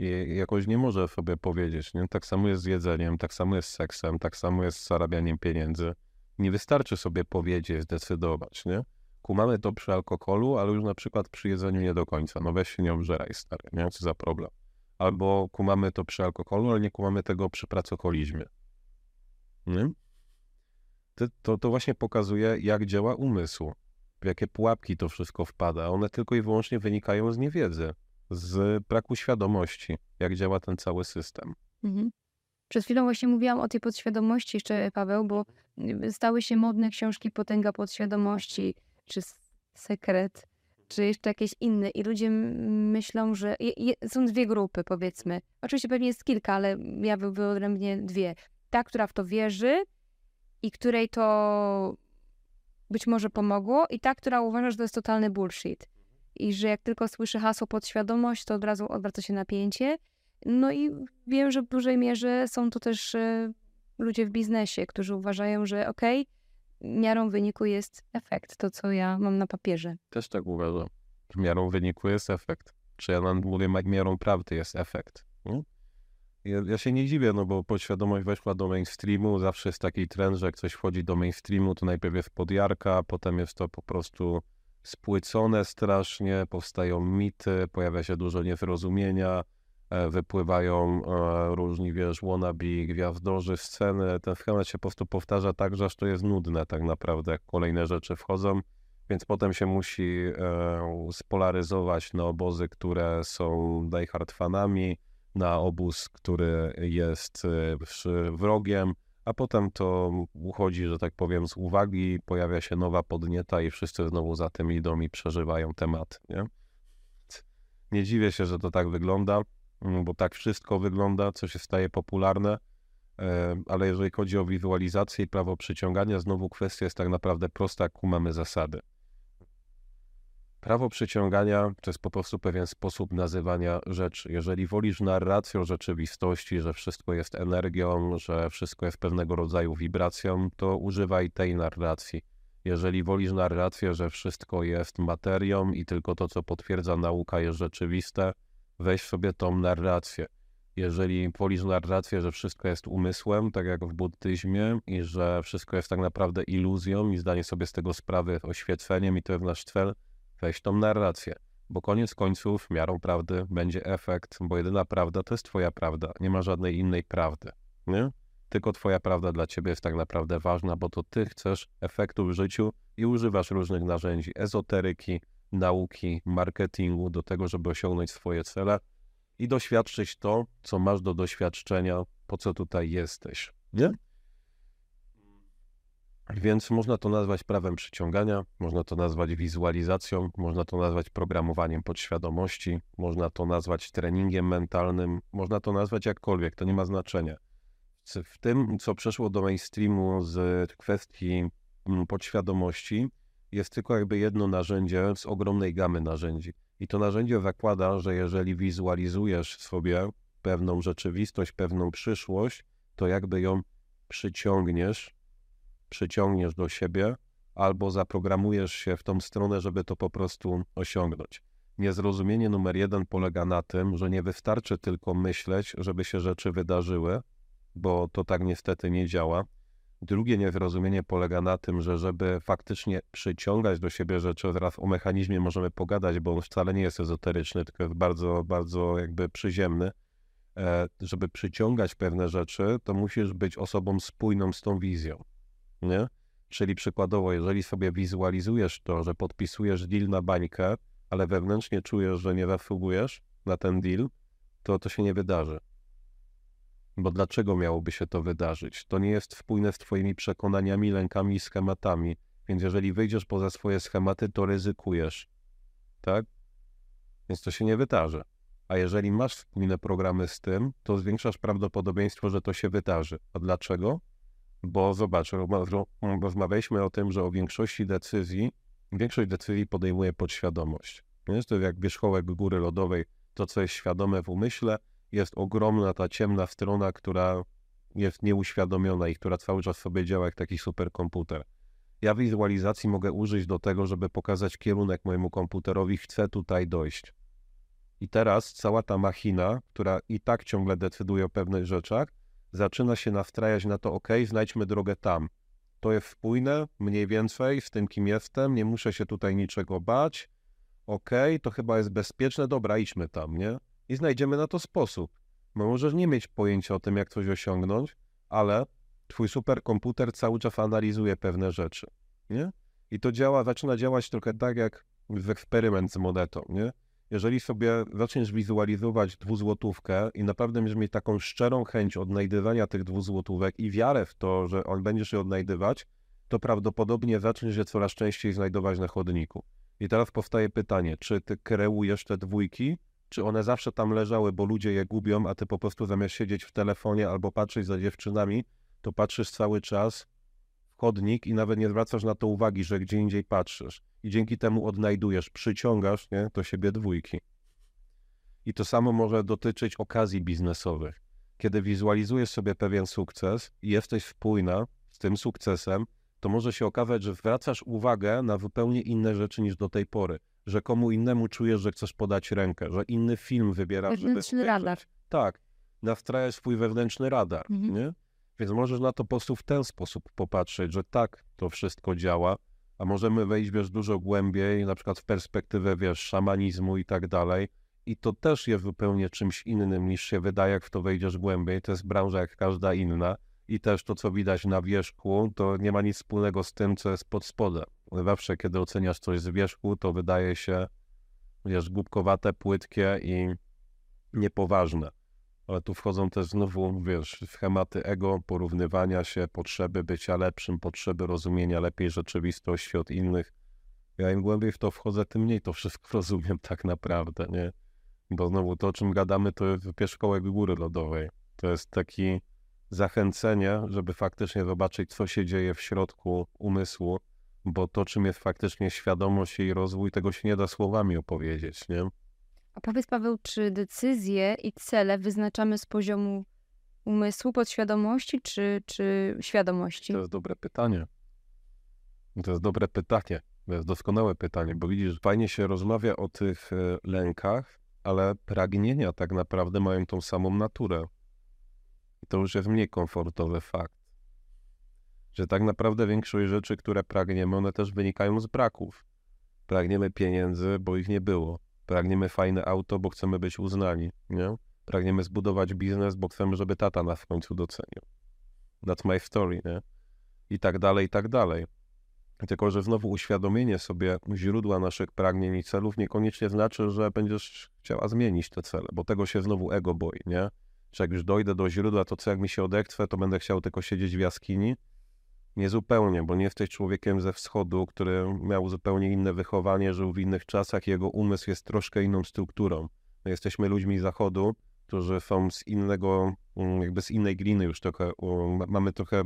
[SPEAKER 2] I jakoś nie może sobie powiedzieć, nie? Tak samo jest z jedzeniem, tak samo jest z seksem, tak samo jest z zarabianiem pieniędzy. Nie wystarczy sobie powiedzieć, zdecydować, nie? kumamy to przy alkoholu, ale już na przykład przy jedzeniu nie do końca. No weź się nie obżeraj, stary, nie? Co za problem. Albo kumamy to przy alkoholu, ale nie kumamy tego przy pracoholizmie. Nie? To, to, właśnie pokazuje, jak działa umysł, w jakie pułapki to wszystko wpada. One tylko i wyłącznie wynikają z niewiedzy, z braku świadomości, jak działa ten cały system. Mhm.
[SPEAKER 1] Przed chwilą właśnie mówiłam o tej podświadomości jeszcze, Paweł, bo stały się modne książki Potęga Podświadomości, czy sekret, czy jeszcze jakieś inne. I ludzie myślą, że je, je, są dwie grupy, powiedzmy. Oczywiście pewnie jest kilka, ale ja wyodrębnię dwie. Ta, która w to wierzy i której to być może pomogło, i ta, która uważa, że to jest totalny bullshit. I że jak tylko słyszy hasło podświadomość, to od razu odwraca się napięcie. No i wiem, że w dużej mierze są to też y, ludzie w biznesie, którzy uważają, że okej, okay, miarą wyniku jest efekt, to co ja mam na papierze.
[SPEAKER 2] Też tak uważam. Miarą wyniku jest efekt. Czy ja mówię, miarą prawdy jest efekt. Ja, ja, się nie dziwię, no bo podświadomość weszła do mainstreamu, zawsze jest taki trend, że jak coś wchodzi do mainstreamu, to najpierw jest podjarka, potem jest to po prostu spłycone strasznie, powstają mity, pojawia się dużo niezrozumienia, E, wypływają e, różni, wiesz, wannabe, gwiazdorzy, sceny. Ten schemat się po prostu powtarza tak, że aż to jest nudne tak naprawdę, jak kolejne rzeczy wchodzą, więc potem się musi e, spolaryzować na obozy, które są diehard fanami, na obóz, który jest wrogiem, a potem to uchodzi, że tak powiem, z uwagi, pojawia się nowa podnieta i wszyscy znowu za tym idą i przeżywają temat, nie? Nie dziwię się, że to tak wygląda. Mm, bo tak wszystko wygląda, co się staje popularne, ale jeżeli chodzi o wizualizację i prawo przyciągania, znowu kwestia jest tak naprawdę prosta, jak mamy zasady. Prawo przyciągania to jest po prostu pewien sposób nazywania rzeczy. Jeżeli wolisz narrację rzeczywistości, że wszystko jest energią, że wszystko jest pewnego rodzaju wibracją, to używaj tej narracji. Jeżeli wolisz narrację, że wszystko jest materią i tylko to, co potwierdza nauka, jest rzeczywiste, weź sobie tą narrację. Jeżeli wolisz narrację, że wszystko jest umysłem, tak jak w buddyzmie, i że wszystko jest tak naprawdę iluzją i zdanie sobie z tego sprawy oświeceniem i to jest nasz cel, weź tą narrację. Bo koniec końców miarą prawdy będzie efekt, bo jedyna prawda to jest twoja prawda. Nie ma żadnej innej prawdy. Nie? Tylko twoja prawda dla ciebie jest tak naprawdę ważna, bo to ty chcesz efektu w życiu i używasz różnych narzędzi ezoteryki, nauki, marketingu do tego, żeby osiągnąć swoje cele i doświadczyć to, co masz do doświadczenia, po co tutaj jesteś. Nie? Więc można to nazwać prawem przyciągania, można to nazwać wizualizacją, można to nazwać programowaniem podświadomości, można to nazwać treningiem mentalnym, można to nazwać jakkolwiek, to nie ma znaczenia. W tym, co przeszło do mainstreamu z kwestii mm, podświadomości, jest tylko jakby jedno narzędzie z ogromnej gamy narzędzi. I to narzędzie zakłada, że jeżeli wizualizujesz sobie pewną rzeczywistość, pewną przyszłość, to jakby ją przyciągniesz, przyciągniesz do siebie albo zaprogramujesz się w tą stronę, żeby to po prostu osiągnąć. Niezrozumienie numer jeden polega na tym, że nie wystarczy tylko myśleć, żeby się rzeczy wydarzyły, bo to tak niestety nie działa. Drugie niezrozumienie polega na tym, że żeby faktycznie przyciągać do siebie rzeczy, teraz o mechanizmie możemy pogadać, bo on wcale nie jest ezoteryczny, tylko jest bardzo, bardzo jakby przyziemny. E, żeby przyciągać pewne rzeczy, to musisz być osobą spójną z tą wizją. Nie? Czyli przykładowo, jeżeli sobie wizualizujesz to, że podpisujesz deal na bańkę, ale wewnętrznie czujesz, że nie zasługujesz na ten deal, to to się nie wydarzy. Bo dlaczego miałoby się to wydarzyć? To nie jest spójne z Twoimi przekonaniami, lękami i schematami. Więc jeżeli wyjdziesz poza swoje schematy, to ryzykujesz. Tak? Więc to się nie wydarzy. A jeżeli masz spójne programy z tym, to zwiększasz prawdopodobieństwo, że to się wydarzy. A dlaczego? Bo zobacz, rozmawialiśmy o tym, że o większości decyzji, większość decyzji podejmuje podświadomość. Jest to jak wierzchołek góry lodowej, to co jest świadome w umyśle, jest ogromna ta ciemna strona, która jest nieuświadomiona i która cały czas sobie działa jak taki superkomputer. Ja wizualizacji mogę użyć do tego, żeby pokazać kierunek mojemu komputerowi, chcę tutaj dojść. I teraz cała ta machina, która i tak ciągle decyduje o pewnych rzeczach, zaczyna się nastrajać na to, ok, znajdźmy drogę tam. To jest spójne, mniej więcej, z tym, kim jestem, nie muszę się tutaj niczego bać. Ok, to chyba jest bezpieczne, dobra, idźmy tam, nie? i znajdziemy na to sposób. Bo możesz nie mieć pojęcia o tym, jak coś osiągnąć, ale twój superkomputer cały czas analizuje pewne rzeczy, nie? I to działa, zaczyna działać trochę tak jak w eksperyment z monetą, nie? Jeżeli sobie zaczniesz wizualizować dwuzłotówkę i naprawdę będziesz mieć taką szczerą chęć odnajdywania tych dwuzłotówek i wiarę w to, że on będziesz je odnajdywać, to prawdopodobnie zaczniesz je coraz częściej znajdować na chodniku. I teraz powstaje pytanie, czy ty kreujesz te dwójki, czy one zawsze tam leżały, bo ludzie je gubią, a ty po prostu zamiast siedzieć w telefonie albo patrzeć za dziewczynami, to patrzysz cały czas chodnik i nawet nie zwracasz na to uwagi, że gdzie indziej patrzysz. I dzięki temu odnajdujesz, przyciągasz nie, do siebie dwójki. I to samo może dotyczyć okazji biznesowych. Kiedy wizualizujesz sobie pewien sukces i jesteś spójna z tym sukcesem, to może się okazać, że zwracasz uwagę na zupełnie inne rzeczy niż do tej pory że komu innemu czujesz, że chcesz podać rękę, że inny film wybierasz.
[SPEAKER 1] Wewnętrzny żeby radar.
[SPEAKER 2] Tak, nastrajasz swój wewnętrzny radar, mhm. nie? Więc możesz na to po prostu w ten sposób popatrzeć, że tak, to wszystko działa, a możemy wejść, wiesz, dużo głębiej, na przykład w perspektywę, wiesz, szamanizmu i tak dalej. I to też jest zupełnie czymś innym niż się wydaje, jak w to wejdziesz głębiej. To jest branża jak każda inna. I też to, co widać na wierzchu, to nie ma nic wspólnego z tym, co jest pod spodem zawsze, kiedy oceniasz coś z wierzchu, to wydaje się, wiesz, głupkowate, płytkie i niepoważne. Ale tu wchodzą też znowu, wiesz, schematy ego, porównywania się, potrzeby bycia lepszym, potrzeby rozumienia lepiej rzeczywistości od innych. Ja im głębiej w to wchodzę, tym mniej to wszystko [LAUGHS] rozumiem tak naprawdę, nie? Bo znowu to, o czym gadamy, to jest wierzchołek góry lodowej. To jest taki zachęcenie, żeby faktycznie zobaczyć, co się dzieje w środku umysłu, bo to, czym jest faktycznie świadomość i rozwój, tego się nie da słowami opowiedzieć, nie?
[SPEAKER 1] A powiedz, Paweł, czy decyzje i cele wyznaczamy z poziomu umysłu, podświadomości, czy, czy świadomości?
[SPEAKER 2] To jest dobre pytanie. To jest dobre pytanie. To jest doskonałe pytanie, bo widzisz, fajnie się rozmawia o tych e, lękach, ale pragnienia tak naprawdę mają tą samą naturę. I to już jest mniej komfortowy fakt. Że tak naprawdę większość rzeczy, które pragniemy, one też wynikają z braków. Pragniemy pieniędzy, bo ich nie było. Pragniemy fajne auto, bo chcemy być uznani, nie? Pragniemy zbudować biznes, bo chcemy, żeby tata nas w końcu docenił. That's my story, nie? I tak dalej, i tak dalej. Tylko, że znowu uświadomienie sobie źródła naszych pragnień i celów niekoniecznie znaczy, że będziesz chciała zmienić te cele, bo tego się znowu ego boi, nie? Że jak już dojdę do źródła, to co jak mi się odechce, to będę chciał tylko siedzieć w jaskini. Nie zupełnie, bo nie jesteś człowiekiem ze wschodu, który miał zupełnie inne wychowanie, żył w innych czasach, jego umysł jest troszkę inną strukturą. My jesteśmy ludźmi zachodu, którzy są z innego, mm, jakby z innej gliny już trochę, mamy trochę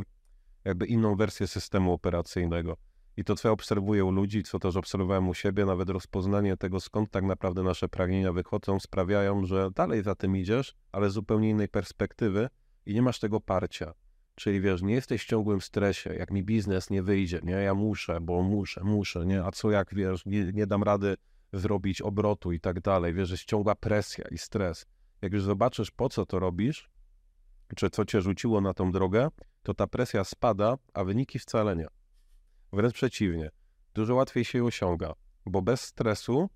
[SPEAKER 2] jakby inną wersję systemu operacyjnego. I to, co ja obserwuję u ludzi, co też obserwowałem u siebie, nawet rozpoznanie tego, skąd tak naprawdę nasze pragnienia wychodzą, sprawiają, że dalej za tym idziesz, ale z zupełnie innej perspektywy i nie masz tego parcia. Czyli wiesz, nie jesteś w ciągłym stresie, jak mi biznes nie wyjdzie, nie, ja muszę, bo muszę, muszę, nie, a co jak, wiesz, nie, nie dam rady zrobić obrotu i tak dalej, wiesz, jest ciągła presja i stres. Jak już zobaczysz, po co to robisz, czy co cię rzuciło na tą drogę, to ta presja spada, a wyniki wcale nie. Wręcz przeciwnie, dużo łatwiej się osiąga, bo bez stresu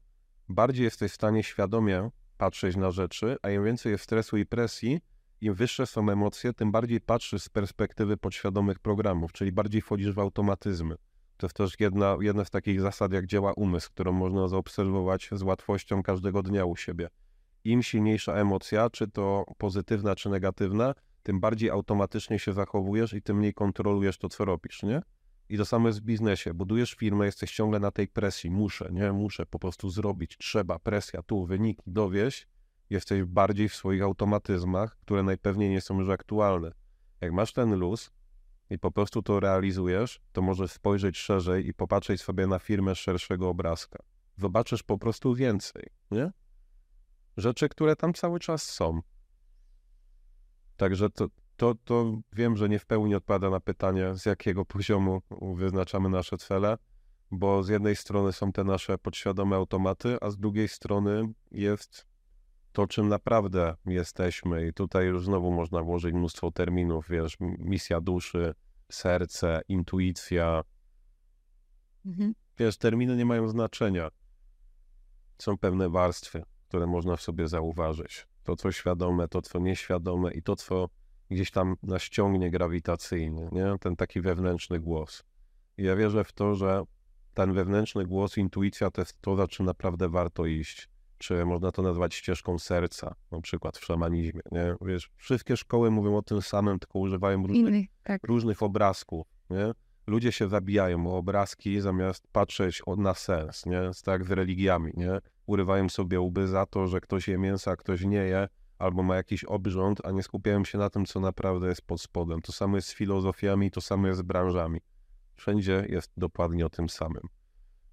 [SPEAKER 2] bardziej jesteś w stanie świadomie patrzeć na rzeczy, a im więcej jest stresu i presji, im wyższe są emocje, tym bardziej patrzysz z perspektywy podświadomych programów, czyli bardziej wchodzisz w automatyzmy. To jest też jedna, jedna z takich zasad, jak działa umysł, którą można zaobserwować z łatwością każdego dnia u siebie. Im silniejsza emocja, czy to pozytywna, czy negatywna, tym bardziej automatycznie się zachowujesz i tym mniej kontrolujesz to, co robisz, nie? I to samo jest w biznesie. Budujesz firmę, jesteś ciągle na tej presji. Muszę, nie? Muszę po prostu zrobić. Trzeba, presja, tu, wyniki, dowieść. Jesteś bardziej w swoich automatyzmach, które najpewniej nie są już aktualne. Jak masz ten luz i po prostu to realizujesz, to możesz spojrzeć szerzej i popatrzeć sobie na firmę z szerszego obrazka. Zobaczysz po prostu więcej, nie? Rzeczy, które tam cały czas są. Także to, to, to wiem, że nie w pełni odpowiada na pytanie, z jakiego [LAUGHS] poziomu wyznaczamy nasze cele, bo z jednej strony są te nasze podświadome automaty, a z drugiej strony jest to, czym naprawdę jesteśmy. I tutaj już znowu można włożyć mnóstwo terminów, wiesz, misja duszy, serce, intuicja. Mhm. Wiesz, terminy nie mają znaczenia. Są pewne warstwy, które można w sobie zauważyć. To, co świadome, to, co nieświadome i to, co gdzieś tam nas ściągnie grawitacyjnie, nie? ten taki wewnętrzny głos. I ja wierzę w to, że ten wewnętrzny głos, intuicja to jest to, za czym naprawdę warto iść. Czy można to nazwać ścieżką serca, na przykład w szamanizmie. Nie? Wiesz, wszystkie szkoły mówią o tym samym, tylko używają różnych, tak. różnych obrazków. Nie? Ludzie się zabijają o obrazki zamiast patrzeć na sens, nie? Tak z religiami, nie? Urywają sobie łby za to, że ktoś je mięsa, a ktoś nie je, albo ma jakiś obrząd, a nie skupiają się na tym, co naprawdę jest pod spodem. To samo jest z filozofiami, to samo jest z branżami. Wszędzie jest dokładnie o tym samym.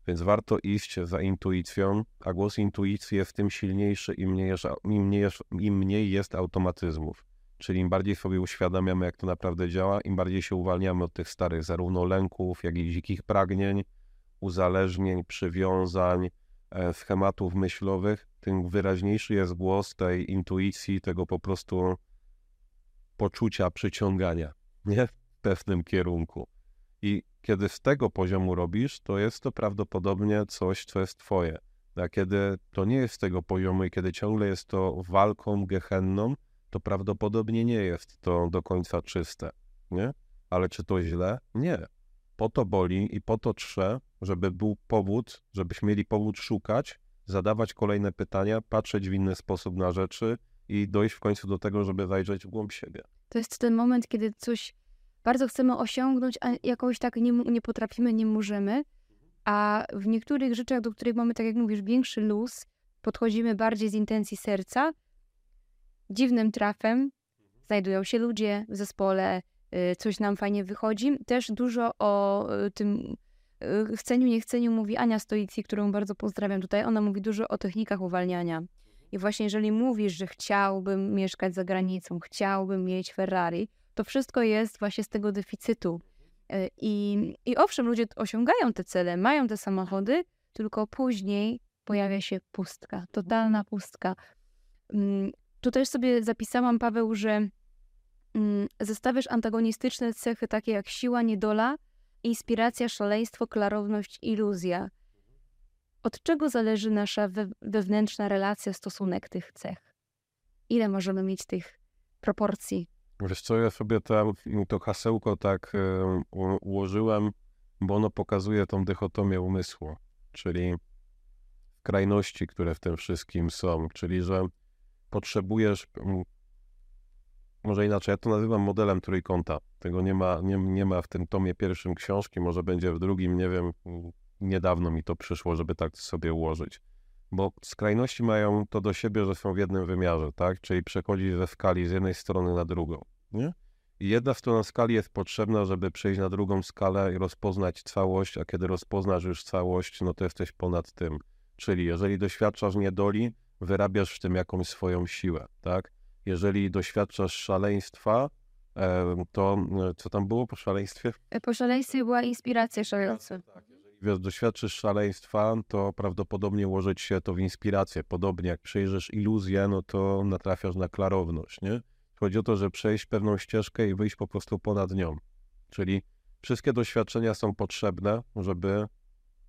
[SPEAKER 2] Więc warto iść za intuicją, a głos intuicji jest tym silniejszy, im mniej jest, im mniej jest, im mniej jest automatyzmów. Czyli im bardziej sobie uświadamiamy, jak to naprawdę działa, im bardziej się uwalniamy od tych starych zarówno lęków, jak i dzikich pragnień, uzależnień, przywiązań, e, schematów myślowych, tym wyraźniejszy jest głos tej intuicji, tego po prostu poczucia przyciągania, nie? W pewnym kierunku. I kiedy z tego poziomu robisz, to jest to prawdopodobnie coś, co jest twoje. A kiedy to nie jest z tego poziomu i kiedy ciągle jest to walką gehenną, to prawdopodobnie nie jest to do końca czyste, nie? Ale czy to źle? Nie. Po to boli i po to trze, żeby był powód, żebyśmy mieli powód szukać, zadawać kolejne pytania, patrzeć w inny sposób na rzeczy i dojść w końcu do tego, żeby zajrzeć w głąb siebie.
[SPEAKER 1] To jest ten moment, kiedy coś bardzo chcemy osiągnąć, a jakoś tak nie, nie potrafimy, nie możemy. A w niektórych rzeczach, do których mamy, tak jak mówisz, większy luz, podchodzimy bardziej z intencji serca. Dziwnym trafem znajdują się ludzie w zespole, y, coś nam fajnie wychodzi. Też dużo o y, tym Y, chceniu, niechceniu mówi Ania Stoicji, którą bardzo pozdrawiam tutaj. Ona mówi dużo o technikach uwalniania. I właśnie jeżeli mówisz, że chciałbym mieszkać za granicą, chciałbym mieć Ferrari, to wszystko jest właśnie z tego deficytu. Y, I, I owszem, ludzie osiągają te cele, mają te samochody, tylko później pojawia się pustka, totalna pustka. Mm, tu też sobie zapisałam, Paweł, że mm, zestawiasz antagonistyczne cechy takie jak siła, niedola, inspiracja, szaleństwo, klarowność, iluzja. Od czego zależy nasza we, wewnętrzna relacja, stosunek tych cech? Ile możemy mieć tych proporcji?
[SPEAKER 2] Wiesz co, ja sobie tam, to hasełko tak e, ułożyłem, bo ono pokazuje tą dychotomię umysłu, czyli krajności, które w tym wszystkim są, czyli że potrzebujesz, może inaczej, ja to nazywam modelem trójkąta. Tego nie ma, nie, nie ma w tym tomie pierwszym książki, może będzie w drugim, nie wiem, niedawno mi to przyszło, żeby tak sobie ułożyć. Bo skrajności mają to do siebie, że są w jednym wymiarze, tak? Czyli przechodzić ze skali z jednej strony na drugą, nie? I jedna strona skali jest potrzebna, żeby przejść na drugą skalę i rozpoznać całość, a kiedy rozpoznasz już całość, no to jesteś ponad tym. Czyli jeżeli doświadczasz niedoli, wyrabiasz w tym jakąś swoją siłę, tak? Jeżeli doświadczasz szaleństwa, to e, co tam było po szaleństwie?
[SPEAKER 1] E, po szaleństwie była inspiracja szaleństwa. Tak,
[SPEAKER 2] jeżeli doświadczysz szaleństwa, to prawdopodobnie ułożyć się to w inspirację. Podobnie jak przejrzysz iluzję, no to natrafiasz na klarowność, nie? Chodzi o to, że przejść pewną ścieżkę i wyjść po prostu ponad nią. Czyli wszystkie doświadczenia są potrzebne, żeby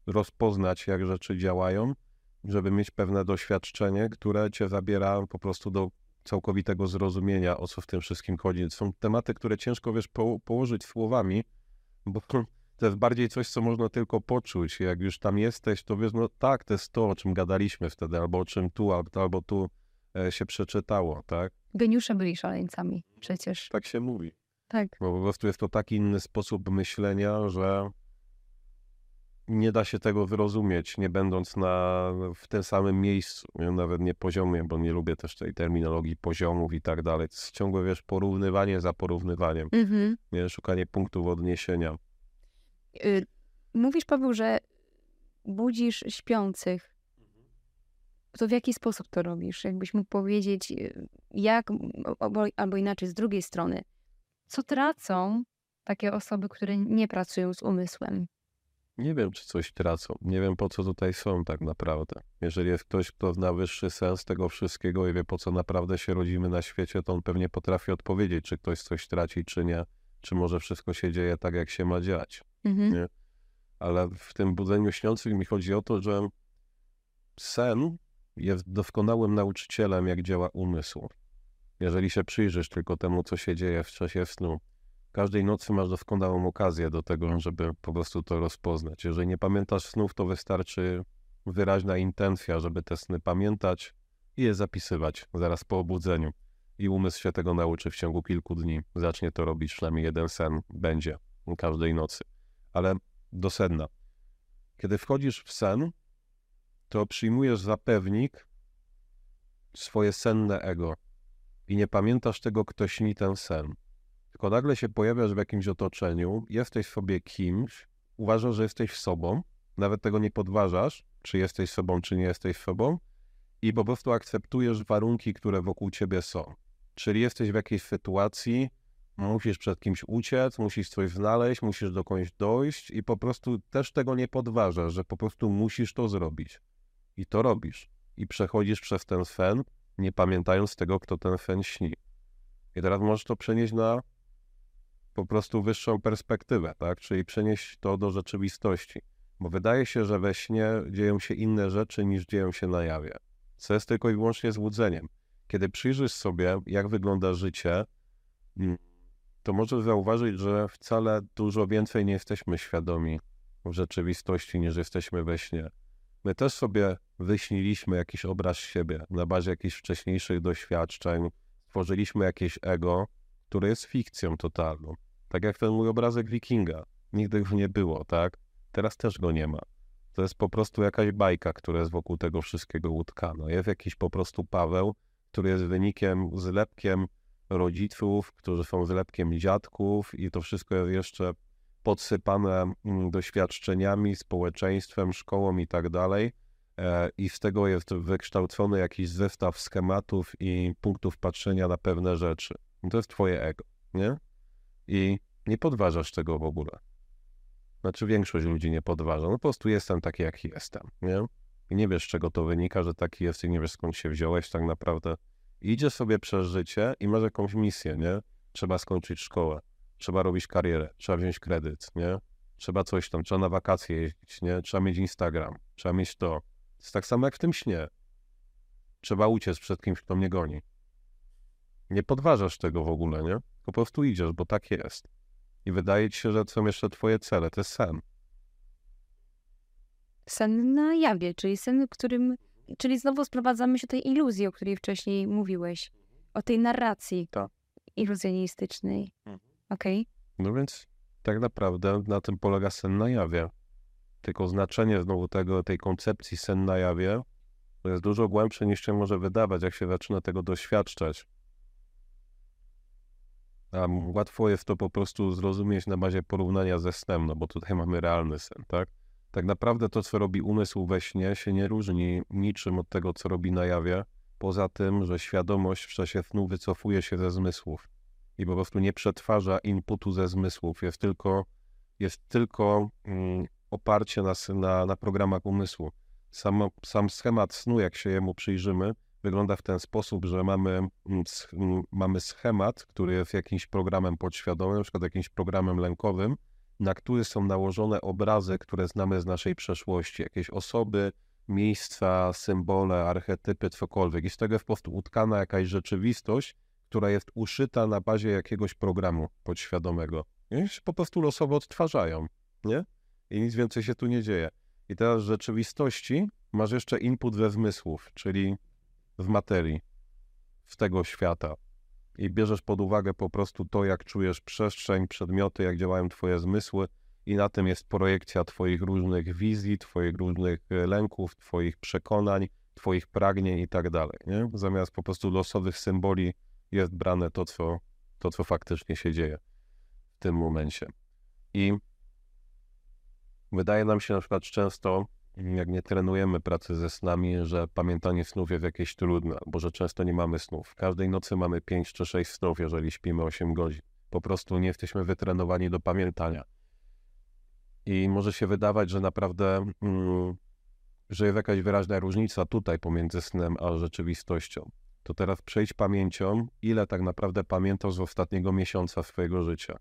[SPEAKER 2] rozpoznać, jak rzeczy działają, żeby mieć pewne doświadczenie, które cię zabiera po prostu do całkowitego zrozumienia, o co w tym wszystkim chodzi. Są tematy, które ciężko, wiesz, po, położyć słowami, bo to jest bardziej coś, co można tylko poczuć. Jak już tam jesteś, to wiesz, no tak, to jest to, o czym gadaliśmy wtedy, albo o czym tu, albo, albo tu e, się przeczytało, tak?
[SPEAKER 1] Geniusze byli szaleńcami przecież.
[SPEAKER 2] Tak się mówi.
[SPEAKER 1] Tak.
[SPEAKER 2] Bo po prostu jest to taki inny sposób myślenia, że nie da się tego wyrozumieć, nie będąc na, w tym samym miejscu, nawet nie poziomie, bo nie lubię też tej terminologii poziomów i tak dalej. To jest ciągłe, wiesz, porównywanie za porównywaniem, mhm. nie, szukanie punktów odniesienia.
[SPEAKER 1] Y, mówisz, Paweł, że budzisz śpiących. To w jaki sposób to robisz? Jakbyś mógł powiedzieć, y, jak, albo, albo inaczej, z drugiej strony, co tracą takie osoby, które nie pracują z umysłem?
[SPEAKER 2] Nie wiem, czy coś tracą. Nie wiem, po co tutaj są tak naprawdę. Jeżeli jest ktoś, kto zna wyższy sens tego wszystkiego i wie, po co naprawdę się rodzimy na świecie, to on pewnie potrafi odpowiedzieć, czy ktoś coś traci, czy nie. Czy może wszystko się dzieje tak, jak się ma dziać. Mhm. Nie? Ale w tym budzeniu śniących mi chodzi o to, że sen jest doskonałym nauczycielem, jak działa umysł. Jeżeli się przyjrzysz tylko temu, co się dzieje w czasie snu, każdej nocy masz doskonałą okazję do tego, żeby po prostu to rozpoznać. Jeżeli nie pamiętasz snów, to wystarczy wyraźna intencja, żeby te sny pamiętać i je zapisywać zaraz po obudzeniu. I umysł się tego nauczy w ciągu kilku dni. Zacznie to robić, przynajmniej jeden sen będzie każdej nocy. Ale do sedna. Kiedy wchodzisz w sen, to przyjmujesz za pewnik swoje senne ego i nie pamiętasz tego, kto śni ten sen. Tylko nagle się pojawiasz w jakimś otoczeniu, jesteś sobie kimś, uważasz, że jesteś sobą, nawet tego nie podważasz, czy jesteś sobą, czy nie jesteś sobą, i po prostu akceptujesz warunki, które wokół ciebie są. Czyli jesteś w jakiejś sytuacji, musisz przed kimś uciec, musisz coś znaleźć, musisz do kogoś dojść i po prostu też tego nie podważasz, że po prostu musisz to zrobić. I to robisz. I przechodzisz przez ten sen, nie pamiętając tego, kto ten sen śni. I teraz możesz to przenieść na po prostu wyższą perspektywę, tak? Czyli przenieść to do rzeczywistości. Bo wydaje się, że we śnie dzieją się inne rzeczy niż dzieją się na jawie. Co jest tylko i wyłącznie złudzeniem. Kiedy przyjrzysz sobie, jak wygląda życie, mm, to możesz zauważyć, że wcale dużo więcej nie jesteśmy świadomi w rzeczywistości niż jesteśmy we śnie. My też sobie wyśniliśmy jakiś obraz siebie na bazie jakichś wcześniejszych doświadczeń, stworzyliśmy jakieś ego, które jest fikcją totalną. Tak jak ten mój obrazek wikinga. Nigdy go nie było, tak? Teraz też go nie ma. To jest po prostu jakaś bajka, która jest wokół tego wszystkiego utkana. Jest jakiś po prostu Paweł, który jest wynikiem, zlepkiem rodziców, którzy są zlepkiem dziadków i to wszystko jest jeszcze podsypane mm, doświadczeniami, społeczeństwem, szkołą i tak dalej. E, I z tego jest wykształcony jakiś zestaw schematów i punktów patrzenia na pewne rzeczy. To jest twoje ego, nie? I nie podważasz tego w ogóle. Znaczy większość ludzi nie podważa. No po prostu jestem taki, jaki jestem, nie? I nie wiesz, czego to wynika, że taki jesteś, nie wiesz, skąd się wziąłeś tak naprawdę. I idziesz sobie przez życie i masz jakąś misję, nie? Trzeba skończyć szkołę, trzeba robić karierę, trzeba wziąć kredyt, nie? Trzeba coś tam, trzeba na wakacje jeździć, nie? Trzeba mieć Instagram, trzeba mieć to. To jest tak samo jak w tym śnie. Trzeba uciec przed kimś, kto mnie goni. Nie podważasz tego w ogóle, nie? Po prostu idziesz, bo tak jest. I wydaje ci się, że są jeszcze twoje cele, to jest sen.
[SPEAKER 1] Sen na jawie, czyli sen, którym... Czyli znowu sprowadzamy się do tej iluzji, o której wcześniej mówiłeś. O tej narracji
[SPEAKER 2] Tak.
[SPEAKER 1] iluzjonistycznej.
[SPEAKER 2] Mhm.
[SPEAKER 1] Okej.
[SPEAKER 2] No więc tak naprawdę na tym polega sen na jawie. Tylko znaczenie znowu tego, tej koncepcji sen na jawie to jest dużo głębsze niż się może wydawać, jak się zaczyna tego doświadczać. A łatwo jest to po prostu zrozumieć na bazie porównania ze snem, no bo tutaj mamy realny sen, tak? Tak naprawdę to, co robi umysł we śnie, się nie różni niczym od tego, co robi na jawie, poza tym, że świadomość w czasie snu wycofuje się ze zmysłów i po prostu nie przetwarza inputu ze zmysłów. Jest tylko, jest tylko mm, oparcie na, na, na programach umysłu. Sam, sam schemat snu, jak się jemu przyjrzymy, wygląda w ten sposób, że mamy, mm, mm, mamy schemat, który jest jakimś programem podświadomym, na przykład jakimś programem lękowym, na który są nałożone obrazy, które znamy z naszej przeszłości, jakieś osoby, miejsca, symbole, archetypy, cokolwiek. I z tego po prostu utkana jakaś rzeczywistość, która jest uszyta na bazie jakiegoś programu podświadomego. I się po prostu losowo odtwarzają, nie? I nic więcej się tu nie dzieje. I teraz w rzeczywistości masz jeszcze input we zmysłów, czyli w materii, z tego świata. I bierzesz pod uwagę po prostu to, jak czujesz przestrzeń, przedmioty, jak działają twoje zmysły i na tym jest projekcja twoich różnych wizji, twoich różnych e, lęków, twoich przekonań, twoich pragnień i tak dalej? Zamiast po prostu losowych symboli jest brane to, co, to, co faktycznie się dzieje w tym momencie. I wydaje nam się na przykład często, jak nie trenujemy pracy ze snami, że pamiętanie snów jest jakieś trudne, bo że często nie mamy snów. Każdej nocy mamy 5 czy 6 snów, jeżeli śpimy 8 godzin. Po prostu nie jesteśmy wytrenowani do pamiętania. I może się wydawać, że naprawdę, mm, że jest jakaś wyraźna różnica tutaj pomiędzy snem a rzeczywistością. To teraz przejdź pamięcią, ile tak naprawdę pamiętasz z ostatniego miesiąca swojego życia.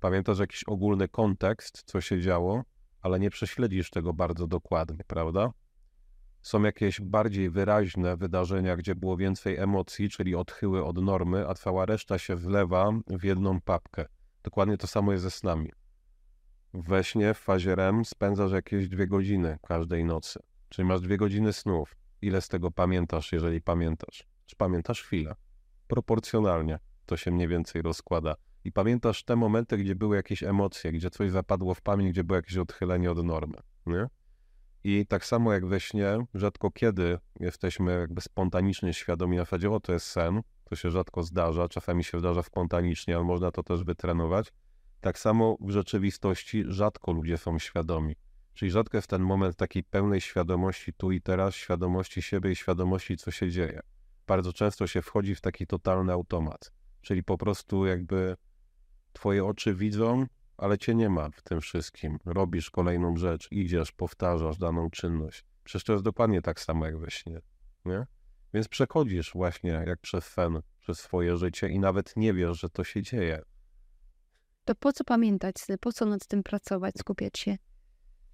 [SPEAKER 2] Pamiętasz jakiś ogólny kontekst, co się działo, ale nie prześledzisz tego bardzo dokładnie, prawda? Są jakieś bardziej wyraźne wydarzenia, gdzie było więcej emocji, czyli odchyły od normy, a cała reszta się wlewa w jedną papkę. Dokładnie to samo jest ze snami. We śnie, w fazie REM spędzasz jakieś dwie godziny każdej nocy. Czyli masz dwie godziny snów. Ile z tego pamiętasz, jeżeli pamiętasz? Czy pamiętasz chwilę? Proporcjonalnie to się mniej więcej rozkłada. I pamiętasz te momenty, gdzie były jakieś emocje, gdzie coś zapadło w pamięć, gdzie było jakieś odchylenie od normy, nie? I tak samo jak we śnie, rzadko kiedy jesteśmy jakby spontanicznie świadomi na zasadzie, o to jest sen, to się rzadko zdarza, czasami się zdarza spontanicznie, ale można to też wytrenować. Tak samo w rzeczywistości rzadko ludzie są świadomi. Czyli rzadko jest ten moment takiej pełnej świadomości tu i teraz, świadomości siebie i świadomości, co się dzieje. Bardzo często się wchodzi w taki totalny automat. Czyli po prostu jakby twoje oczy widzą, ale cię nie ma w tym wszystkim. Robisz kolejną rzecz, idziesz, powtarzasz daną czynność. Przecież to jest dokładnie tak samo jak we śnie, nie? Więc przechodzisz właśnie jak przez sen, przez swoje życie i nawet nie wiesz, że to się dzieje.
[SPEAKER 1] To po co pamiętać? Po co nad tym pracować, skupiać się?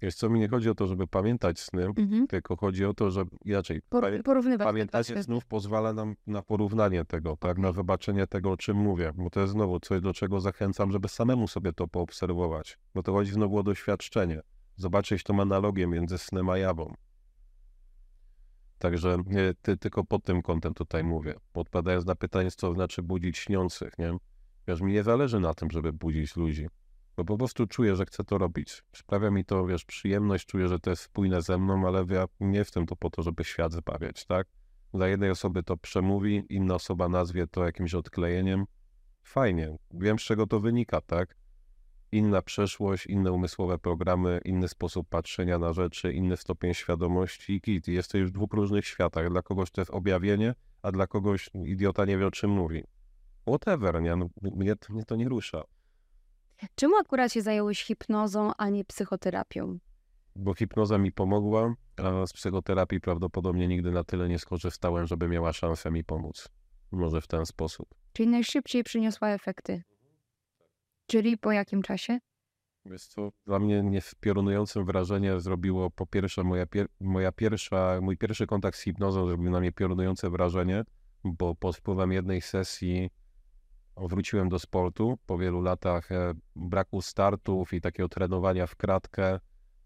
[SPEAKER 2] Wiesz co, mi nie chodzi o to, żeby pamiętać sny,
[SPEAKER 1] Mhm.
[SPEAKER 2] tylko chodzi o to, że inaczej,
[SPEAKER 1] Por- porównywać
[SPEAKER 2] pamiętacie snów pozwala nam na porównanie tego, tak, na zobaczenie tego, o czym mówię, bo to jest znowu coś, do czego zachęcam, żeby samemu sobie to poobserwować, bo to chodzi znowu o doświadczenie, zobaczyć tą analogię między snem a jawą. Także nie, ty, tylko pod tym kątem tutaj mówię, odpowiadając na pytanie, co znaczy budzić śniących, nie? Wiesz, mi nie zależy na tym, żeby budzić ludzi, bo po prostu czuję, że chcę to robić. Sprawia mi to, wiesz, przyjemność, czuję, że to jest spójne ze mną, ale ja nie jestem to po to, żeby świat zbawiać, tak? Dla jednej osoby to przemówi, inna osoba nazwie to jakimś odklejeniem. Fajnie, wiem z czego to wynika, tak? Inna przeszłość, inne umysłowe programy, inny sposób patrzenia na rzeczy, inny stopień świadomości i kit. Jesteś w dwóch różnych światach. Dla kogoś to jest objawienie, a dla kogoś idiota nie wie o czym mówi. Whatever, nie? No, mnie, mnie to nie rusza.
[SPEAKER 1] Czemu akurat się zająłeś hipnozą, a nie psychoterapią?
[SPEAKER 2] bo hipnoza mi pomogła, a z psychoterapii prawdopodobnie nigdy na tyle nie skorzystałem, żeby miała szansę mi pomóc. Może w ten sposób.
[SPEAKER 1] Czyli najszybciej przyniosła efekty. Czyli po jakim czasie?
[SPEAKER 2] Wiesz co, dla mnie niepiorunującym wrażenie zrobiło po pierwsze moja, pier moja pierwsza, mój pierwszy kontakt z hipnozą zrobił na mnie piorunujące wrażenie, bo pod wpływem jednej sesji wróciłem do sportu po wielu latach e, braku startów i takiego trenowania w kratkę.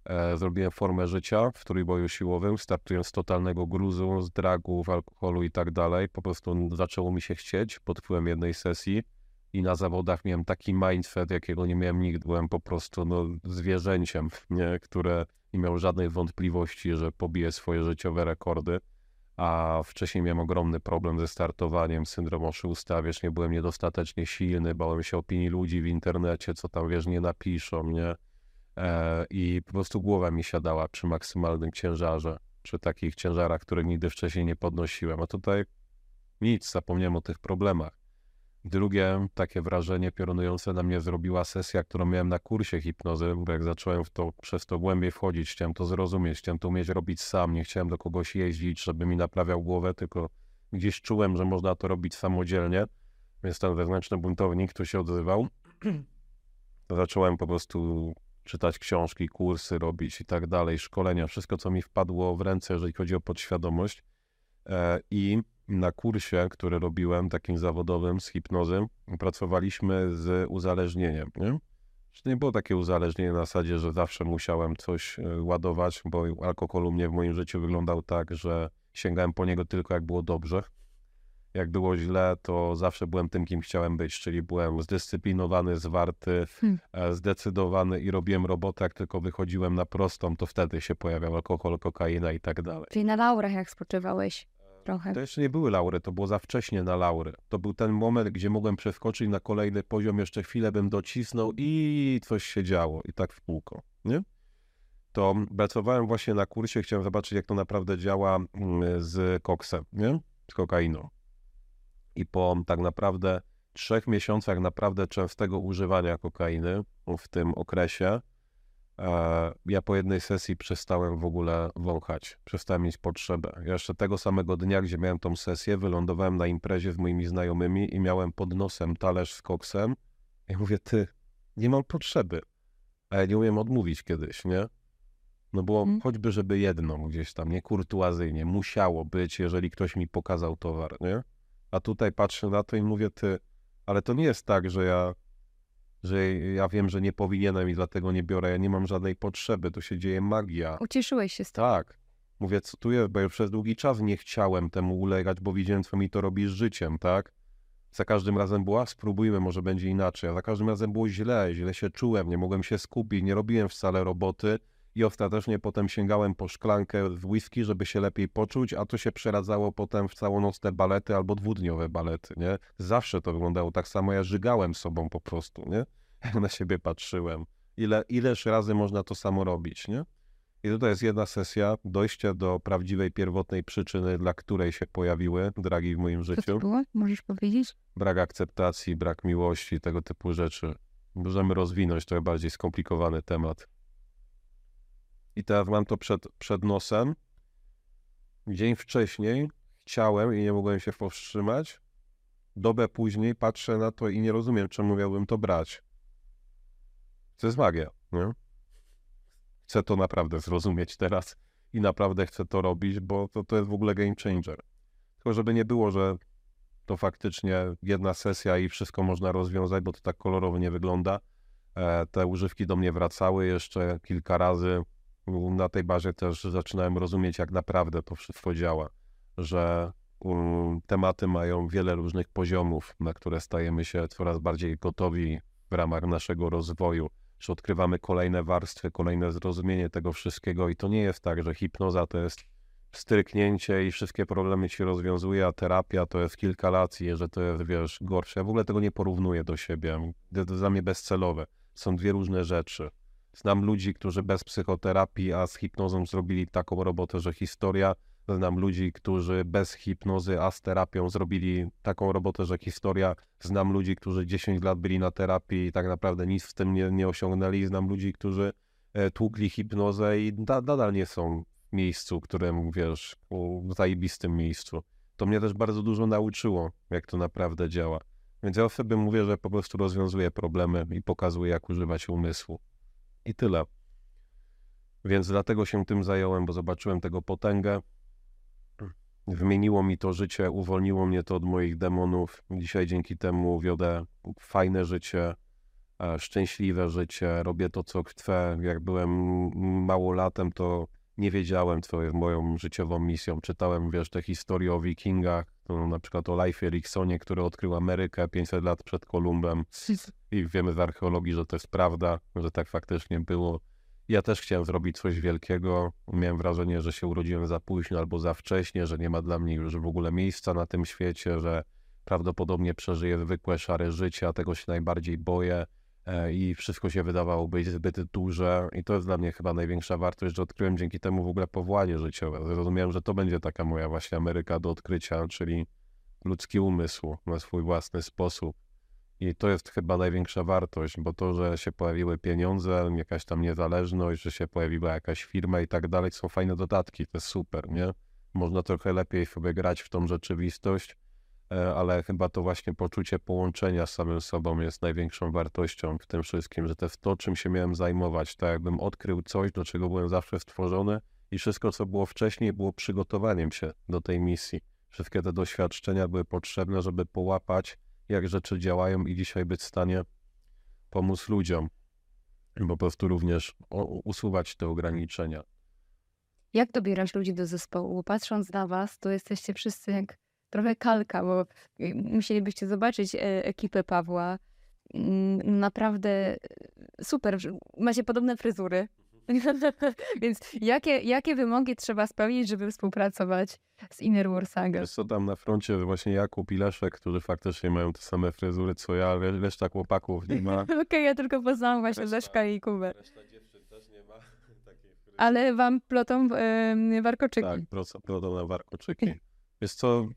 [SPEAKER 2] E, zrobiłem formę życia w trójboju siłowym, startując z totalnego gruzu, z dragów, alkoholu i tak dalej. Po prostu zaczęło mi się chcieć pod wpływem jednej sesji i na zawodach miałem taki mindset, jakiego nie miałem nigdy. Byłem po prostu no, zwierzęciem, [LAUGHS] nie? które nie miał żadnej wątpliwości, że pobije swoje życiowe rekordy. A wcześniej miałem ogromny problem ze startowaniem, syndrom oszusta, wiesz, nie byłem niedostatecznie silny, bałem się opinii ludzi w internecie, co tam, wiesz, nie napiszą, nie? E, I po prostu głowa mi siadała przy maksymalnym ciężarze, przy takich ciężarach, które nigdy wcześniej nie podnosiłem. A tutaj nic, zapomniałem o tych problemach. Drugie takie wrażenie piorunujące na mnie zrobiła sesja, którą miałem na kursie hipnozy, bo jak zacząłem w to, przez to głębiej wchodzić, chciałem to zrozumieć, chciałem to umieć robić sam, nie chciałem do kogoś jeździć, żeby mi naprawiał głowę, tylko gdzieś czułem, że można to robić samodzielnie, więc ten wewnętrzny buntownik tu się odzywał. [CLEARS THROAT] Zacząłem po prostu czytać książki, kursy robić i tak dalej, szkolenia, wszystko co mi wpadło w ręce, jeżeli chodzi o podświadomość e, i na kursie, który robiłem, takim zawodowym z hipnozy, pracowaliśmy z uzależnieniem. Nie? nie było takie uzależnienie na zasadzie, że zawsze musiałem coś e, ładować, bo alkohol u mnie w moim życiu wyglądał tak, że sięgałem po niego tylko jak było dobrze. Jak było źle, to zawsze byłem tym, kim chciałem być, czyli byłem zdyscyplinowany, zwarty, hmm. E, zdecydowany i robiłem robotę, jak tylko wychodziłem na prostą, to wtedy się pojawiał alkohol, kokaina i tak dalej.
[SPEAKER 1] Czyli na laurach jak spoczywałeś? Trochę.
[SPEAKER 2] To jeszcze nie były laury, to było za wcześnie na laury. To był ten moment, gdzie mogłem przeskoczyć na kolejny poziom, jeszcze chwilę bym docisnął i coś się działo. I tak w kółko, nie? To pracowałem właśnie na kursie, chciałem zobaczyć, jak to naprawdę działa mm, z koksem, nie? Z kokainą. I po tak naprawdę trzech miesiącach naprawdę częstego używania kokainy w tym okresie, ja po jednej sesji przestałem w ogóle wąchać, przestałem mieć potrzebę. Ja jeszcze tego samego dnia, gdzie miałem tą sesję, wylądowałem na imprezie z moimi znajomymi i miałem pod nosem talerz z koksem. I mówię, ty, nie mam potrzeby. A ja nie umiem odmówić kiedyś, nie? No było hmm. choćby, żeby jedną gdzieś tam, nie kurtuazyjnie, musiało być, jeżeli ktoś mi pokazał towar, nie? A tutaj patrzę na to i mówię, ty, ale to nie jest tak, że ja że ja wiem, że nie powinienem i dlatego nie biorę, ja nie mam żadnej potrzeby, tu się dzieje magia.
[SPEAKER 1] Ucieszyłeś się z
[SPEAKER 2] tym. Tak. Mówię, co tu jest, bo ja przez długi czas nie chciałem temu ulegać, bo widziałem, co mi to robi z życiem, tak? Za każdym razem było, a spróbujmy, może będzie inaczej. A za każdym razem było źle, źle się czułem, nie mogłem się skupić, nie robiłem wcale roboty i ostatecznie potem sięgałem po szklankę w whisky, żeby się lepiej poczuć, a to się przeradzało potem w całonocne balety albo dwudniowe balety, nie? Zawsze to wyglądało tak samo, ja żygałem sobą po prostu, nie? [LAUGHS] Jak na siebie patrzyłem. Ile, ileż razy można to samo robić, nie? I tutaj jest jedna sesja dojścia do prawdziwej, pierwotnej przyczyny, dla której się pojawiły dragi w moim życiu. Co
[SPEAKER 1] to było? Możesz powiedzieć?
[SPEAKER 2] Brak akceptacji, brak miłości, tego typu rzeczy. Możemy rozwinąć trochę bardziej skomplikowany temat. I teraz mam to przed, przed nosem. Dzień wcześniej chciałem i nie mogłem się powstrzymać. Dobę później patrzę na to i nie rozumiem, czemu miałbym to brać. To jest magia, nie? Chcę to naprawdę zrozumieć teraz i naprawdę chcę to robić, bo to, to jest w ogóle game changer. Tylko żeby nie było, że to faktycznie jedna sesja i wszystko można rozwiązać, bo to tak kolorowo nie wygląda. E, te używki do mnie wracały jeszcze kilka razy na tej bazie też zaczynałem rozumieć, jak naprawdę to wszystko działa, że um, tematy mają wiele różnych poziomów, na które stajemy się coraz bardziej gotowi w ramach naszego rozwoju, że odkrywamy kolejne warstwy, kolejne zrozumienie tego wszystkiego i to nie jest tak, że hipnoza to jest stryknięcie i wszystkie problemy się rozwiązuje, a terapia to jest kilka lat i że to jest, wiesz, gorsze. Ja w ogóle tego nie porównuję do siebie. To jest dla mnie bezcelowe. Są dwie różne rzeczy. Znam ludzi, którzy bez psychoterapii, a z hipnozą zrobili taką robotę, że historia. Znam ludzi, którzy bez hipnozy, a z terapią zrobili taką robotę, że historia. Znam ludzi, którzy 10 lat byli na terapii i tak naprawdę nic w tym nie, nie osiągnęli. Znam ludzi, którzy e, tłukli hipnozę i da, nadal nie są w miejscu, którym, wiesz, w zajebistym miejscu. To mnie też bardzo dużo nauczyło, jak to naprawdę działa. Więc ja sobie mówię, że po prostu rozwiązuję problemy i pokazuję, jak używać umysłu. I tyle. Więc dlatego się tym zająłem, bo zobaczyłem tego potęgę. Wymieniło mi to życie, uwolniło mnie to od moich demonów. Dzisiaj dzięki temu wiodę fajne życie, e, szczęśliwe życie, robię to, co chcę. Jak byłem małolatem, to nie wiedziałem, co jest moją życiową misją. Czytałem, wiesz, te historie o wikingach, no, na przykład o Leifie Eriksonie, który odkrył Amerykę 500 lat przed Kolumbem i wiemy z archeologii, że to jest prawda, że tak faktycznie było. Ja też chciałem zrobić coś wielkiego. Miałem wrażenie, że się urodziłem za późno albo za wcześnie, że nie ma dla mnie już w ogóle miejsca na tym świecie, że prawdopodobnie przeżyję zwykłe szare życie, a tego się najbardziej boję. E, i wszystko się wydawało być zbyt duże i to jest dla mnie chyba największa wartość, że odkryłem dzięki temu w ogóle powołanie życiowe. Zrozumiałem, że to będzie taka moja właśnie Ameryka do odkrycia, czyli ludzki umysł na swój własny sposób. I to jest chyba największa wartość, bo to, że się pojawiły pieniądze, jakaś tam niezależność, że się pojawiła jakaś firma i tak dalej, są fajne dodatki, to jest super, nie? Można trochę lepiej sobie grać w tą rzeczywistość, ale chyba to właśnie poczucie połączenia z samym sobą jest największą wartością w tym wszystkim, że to, to czym się miałem zajmować, tak jakbym odkrył coś, do czego byłem zawsze stworzony i wszystko, co było wcześniej, było przygotowaniem się do tej misji. Wszystkie te doświadczenia były potrzebne, żeby połapać, jak rzeczy działają i dzisiaj być w stanie pomóc ludziom. I po prostu również usuwać te ograniczenia.
[SPEAKER 1] Jak dobierać ludzi do zespołu? Patrząc na was, to jesteście wszyscy jak trochę kalka, bo y, musielibyście zobaczyć e, ekipę Pawła. Mm, naprawdę super. Macie podobne fryzury. [LAUGHS] Więc jakie, jakie wymogi trzeba spełnić, żeby współpracować z Inner War Saga?
[SPEAKER 2] co tam na froncie właśnie Jakub i Leszek, którzy faktycznie mają te same fryzury co ja, reszta chłopaków nie ma. [LAUGHS]
[SPEAKER 1] Okej, okay, ja tylko poznałam właśnie reszta, Leszka i Kubę. Reszta dziewczyn też nie ma [LAUGHS] takiej fryzury. Ale wam plotą yy, warkoczyki.
[SPEAKER 2] Tak, plotą na warkoczyki. Jest co,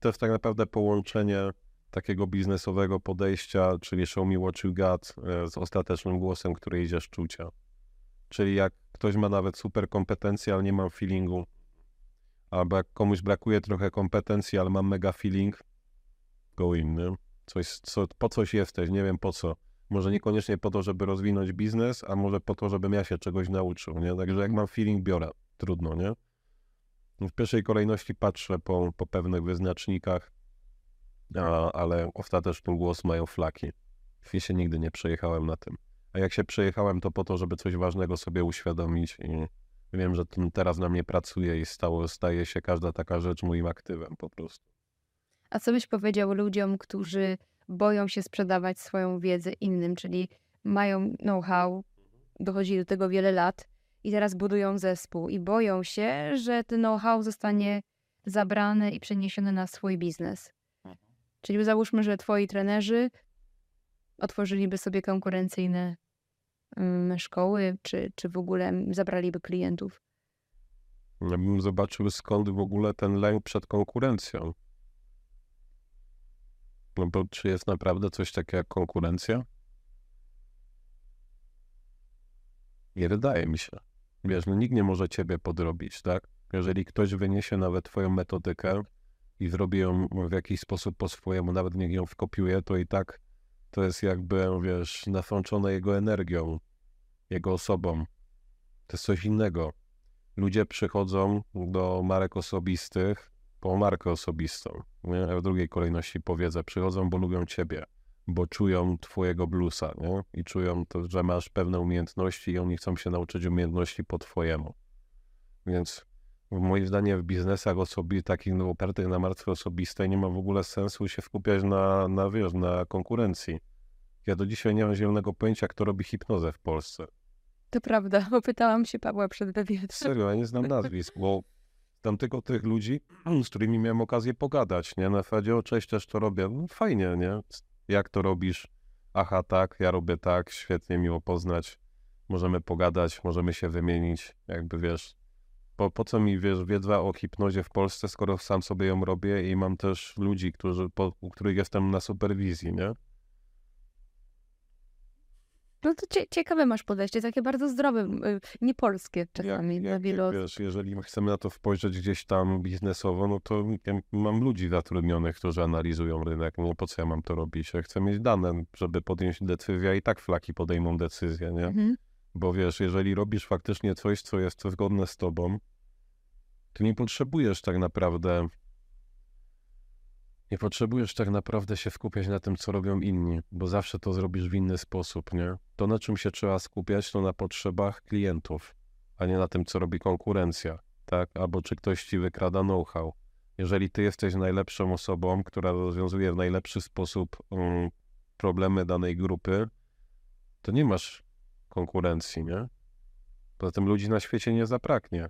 [SPEAKER 2] to jest tak naprawdę połączenie takiego biznesowego podejścia, czyli show me what you got, e, z ostatecznym głosem, który idzie z czucia. Czyli jak ktoś ma nawet super kompetencje, ale nie mam feelingu, albo jak komuś brakuje trochę kompetencji, ale mam mega feeling, go in, nie? Coś, co, po coś jesteś, nie wiem po co. Może niekoniecznie po to, żeby rozwinąć biznes, a może po to, żebym ja się czegoś nauczył, nie? Także jak mam feeling, biorę. Trudno, nie? W pierwszej kolejności patrzę po, po pewnych wyznacznikach, a, ale ostateczny głos mają flaki. Ja się nigdy nie przejechałem na tym. A jak się przejechałem, to po to, żeby coś ważnego sobie uświadomić i wiem, że teraz na mnie pracuje i stało, staje się każda taka rzecz moim aktywem po prostu.
[SPEAKER 1] A co byś powiedział ludziom, którzy boją się sprzedawać swoją wiedzę innym, czyli mają know-how, dochodzi do tego wiele lat, i teraz budują zespół i boją się, że ten know-how zostanie zabrany i przeniesiony na swój biznes. Mhm. Czyli załóżmy, że twoi trenerzy otworzyliby sobie konkurencyjne um, szkoły, czy, czy w ogóle zabraliby klientów.
[SPEAKER 2] Ja bym zobaczył skąd w ogóle ten lęk przed konkurencją. No bo czy jest naprawdę coś takiego jak konkurencja? Nie wydaje mi się. Wiesz, no nikt nie może ciebie podrobić, tak? Jeżeli ktoś wyniesie nawet twoją metodykę i zrobi ją w jakiś sposób po swojemu, nawet niech ją wkopiuje, to i tak to jest jakby, wiesz, nasączone jego energią, jego osobą. To jest coś innego. Ludzie przychodzą do marek osobistych po markę osobistą. Nie? W drugiej kolejności powiedzę, przychodzą, bo lubią ciebie bo czują twojego bluesa, nie? I czują to, że masz pewne umiejętności i oni chcą się nauczyć umiejętności po twojemu. Więc moim zdaniem w biznesach osobi takich no, opartych na marce osobistej nie ma w ogóle sensu się skupiać na, na, wiesz, na konkurencji. Ja do dzisiaj nie mam zielonego pojęcia, kto robi hipnozę w Polsce.
[SPEAKER 1] To prawda, [LAUGHS] opytałam się Pawła przed wywiadem.
[SPEAKER 2] Serio, ja nie znam nazwisk, bo znam tylko tych ludzi, [CLEARS THROAT] z którymi miałem okazję pogadać, nie? Na zasadzie, o cześć, też to robię. No, fajnie, nie? Jak to robisz? Aha, tak, ja robię tak, świetnie, miło poznać. Możemy pogadać, możemy się wymienić, jakby wiesz. Po, po co mi, wiesz, wiedza o hipnozie w Polsce, skoro sam sobie ją robię i mam też ludzi, którzy, po, u których jestem na superwizji, nie?
[SPEAKER 1] No to cie, ciekawe masz podejście, takie bardzo zdrowe, y, niepolskie czasami
[SPEAKER 2] Jak, jak,
[SPEAKER 1] wielu
[SPEAKER 2] wiesz, jeżeli chcemy na to spojrzeć gdzieś tam biznesowo, no to ja mam ludzi zatrudnionych, którzy analizują rynek. No po co ja mam to robić? Ja chcę mieć dane, żeby podjąć decyzję, a i tak flaki podejmą decyzję, nie?
[SPEAKER 1] Mhm.
[SPEAKER 2] Bo wiesz, jeżeli robisz faktycznie coś, co jest zgodne z tobą, to nie potrzebujesz tak naprawdę. Nie potrzebujesz tak naprawdę się skupiać na tym, co robią inni, bo zawsze to zrobisz w inny sposób, nie? To, na czym się trzeba skupiać, to na potrzebach klientów, a nie na tym, co robi konkurencja, tak? Albo czy ktoś ci wykrada know-how. Jeżeli ty jesteś najlepszą osobą, która rozwiązuje w najlepszy sposób um, problemy danej grupy, to nie masz konkurencji, nie? Poza tym ludzi na świecie nie zabraknie.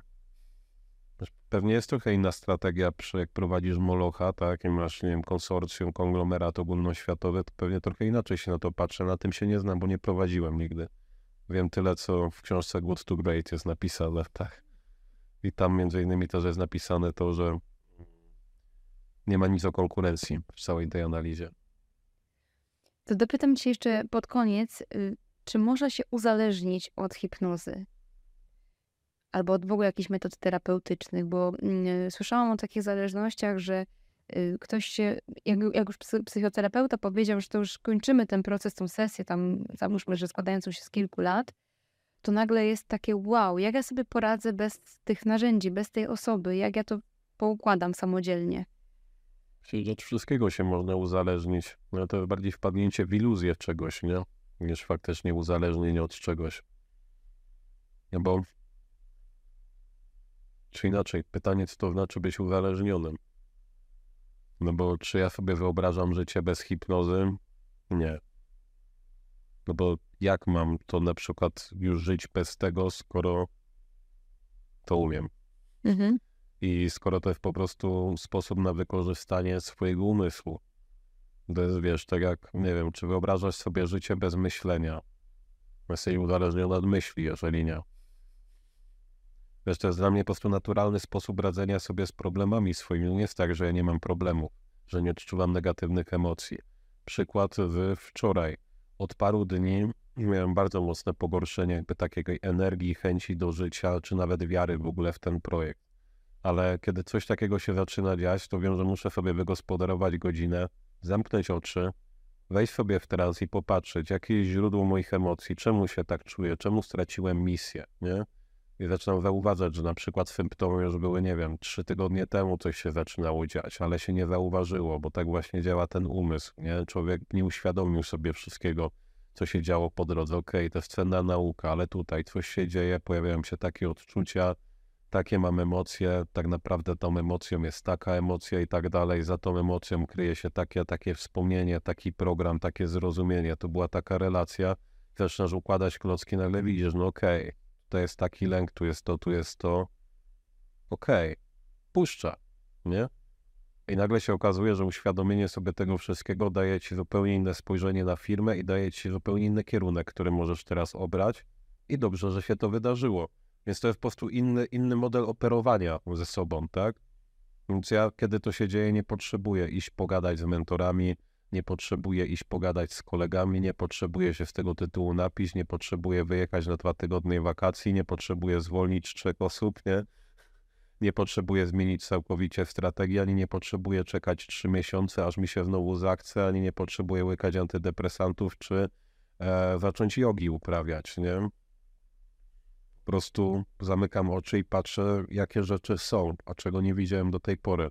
[SPEAKER 2] Pewnie jest trochę inna strategia, przy jak prowadzisz Molocha, tak, i masz, nie wiem, konsorcjum, konglomerat ogólnoświatowy, to pewnie trochę inaczej się na to patrzę. Na tym się nie znam, bo nie prowadziłem nigdy. Wiem tyle, co w książce Good to Great jest napisane, [LAUGHS] tak. I tam między innymi też jest napisane to, że nie ma nic o konkurencji w całej tej analizie.
[SPEAKER 1] To dopytam cię jeszcze pod koniec, y, czy można się uzależnić od hipnozy? Albo od w ogóle jakichś metod terapeutycznych, bo mm, słyszałam o takich zależnościach, że y, ktoś się, jak, jak już psy, psychoterapeuta powiedział, że to już kończymy ten proces, tą sesję, tam załóżmy, że składającą się z kilku lat, to nagle jest takie wow, jak ja sobie poradzę bez tych narzędzi, bez tej osoby, jak ja to poukładam samodzielnie.
[SPEAKER 2] Czyli Od wszystkiego się można uzależnić. No to bardziej wpadnięcie w iluzję czegoś, nie? Niż faktycznie uzależnienie od czegoś. No bo... Czy inaczej, pytanie, co to znaczy być uzależnionym? No bo czy ja sobie wyobrażam życie bez hipnozy? Nie. No bo jak mam to na przykład już żyć bez tego, skoro to umiem?
[SPEAKER 1] Mhm.
[SPEAKER 2] I skoro to jest po prostu sposób na wykorzystanie swojego umysłu. To jest, wiesz, tak jak, nie wiem, czy wyobrażasz sobie życie bez myślenia? Jesteś uzależniony od myśli, jeżeli nie. Wiesz, to jest dla mnie po prostu naturalny sposób radzenia sobie z problemami swoimi. Nie jest tak, że ja nie mam problemu, że nie odczuwam negatywnych emocji. Przykład wczoraj. Od paru dni miałem bardzo mocne pogorszenie jakby takiej energii, chęci do życia, czy nawet wiary w ogóle w ten projekt ale kiedy coś takiego się zaczyna dziać, to wiem, że muszę sobie wygospodarować godzinę, zamknąć oczy, wejść sobie w trans i popatrzeć, jakie jest źródło moich emocji, czemu się tak czuję, czemu straciłem misję, nie? I zaczynam zauważać, że na przykład symptomy już były, nie wiem, trzy tygodnie temu coś się zaczynało dziać, ale się nie zauważyło, bo tak właśnie działa ten umysł, nie? Człowiek nie uświadomił sobie wszystkiego, co się działo po drodze. Okej, to jest cenna nauka, ale tutaj coś się dzieje, pojawiają się takie odczucia, takie mam emocje, tak naprawdę tą emocją jest taka emocja i tak dalej, za tą emocją kryje się takie, takie wspomnienie, taki program, takie zrozumienie, to była taka relacja, zaczynasz układać klocki, nagle widzisz, no okej, okay, to jest taki lęk, tu jest to, tu jest to, okej, okay, puszcza, nie? I nagle się okazuje, że uświadomienie sobie tego wszystkiego daje ci zupełnie inne spojrzenie na firmę i daje ci zupełnie inny kierunek, który możesz teraz obrać i dobrze, że się to wydarzyło. Więc to jest po prostu inny, inny model operowania ze sobą, tak? Więc ja, kiedy to się dzieje, nie potrzebuję iść pogadać z mentorami, nie potrzebuję iść pogadać z kolegami, nie potrzebuję się z tego tytułu napić, nie potrzebuję wyjechać na dwa tygodnie wakacji, nie potrzebuję zwolnić trzech osób, nie? Nie potrzebuję zmienić całkowicie strategii, ani nie potrzebuję czekać trzy miesiące, aż mi się znowu zachce, ani nie potrzebuję łykać antydepresantów, czy e, zacząć jogi uprawiać, nie? Po prostu zamykam oczy i patrzę, jakie rzeczy są, a czego nie widziałem do tej pory.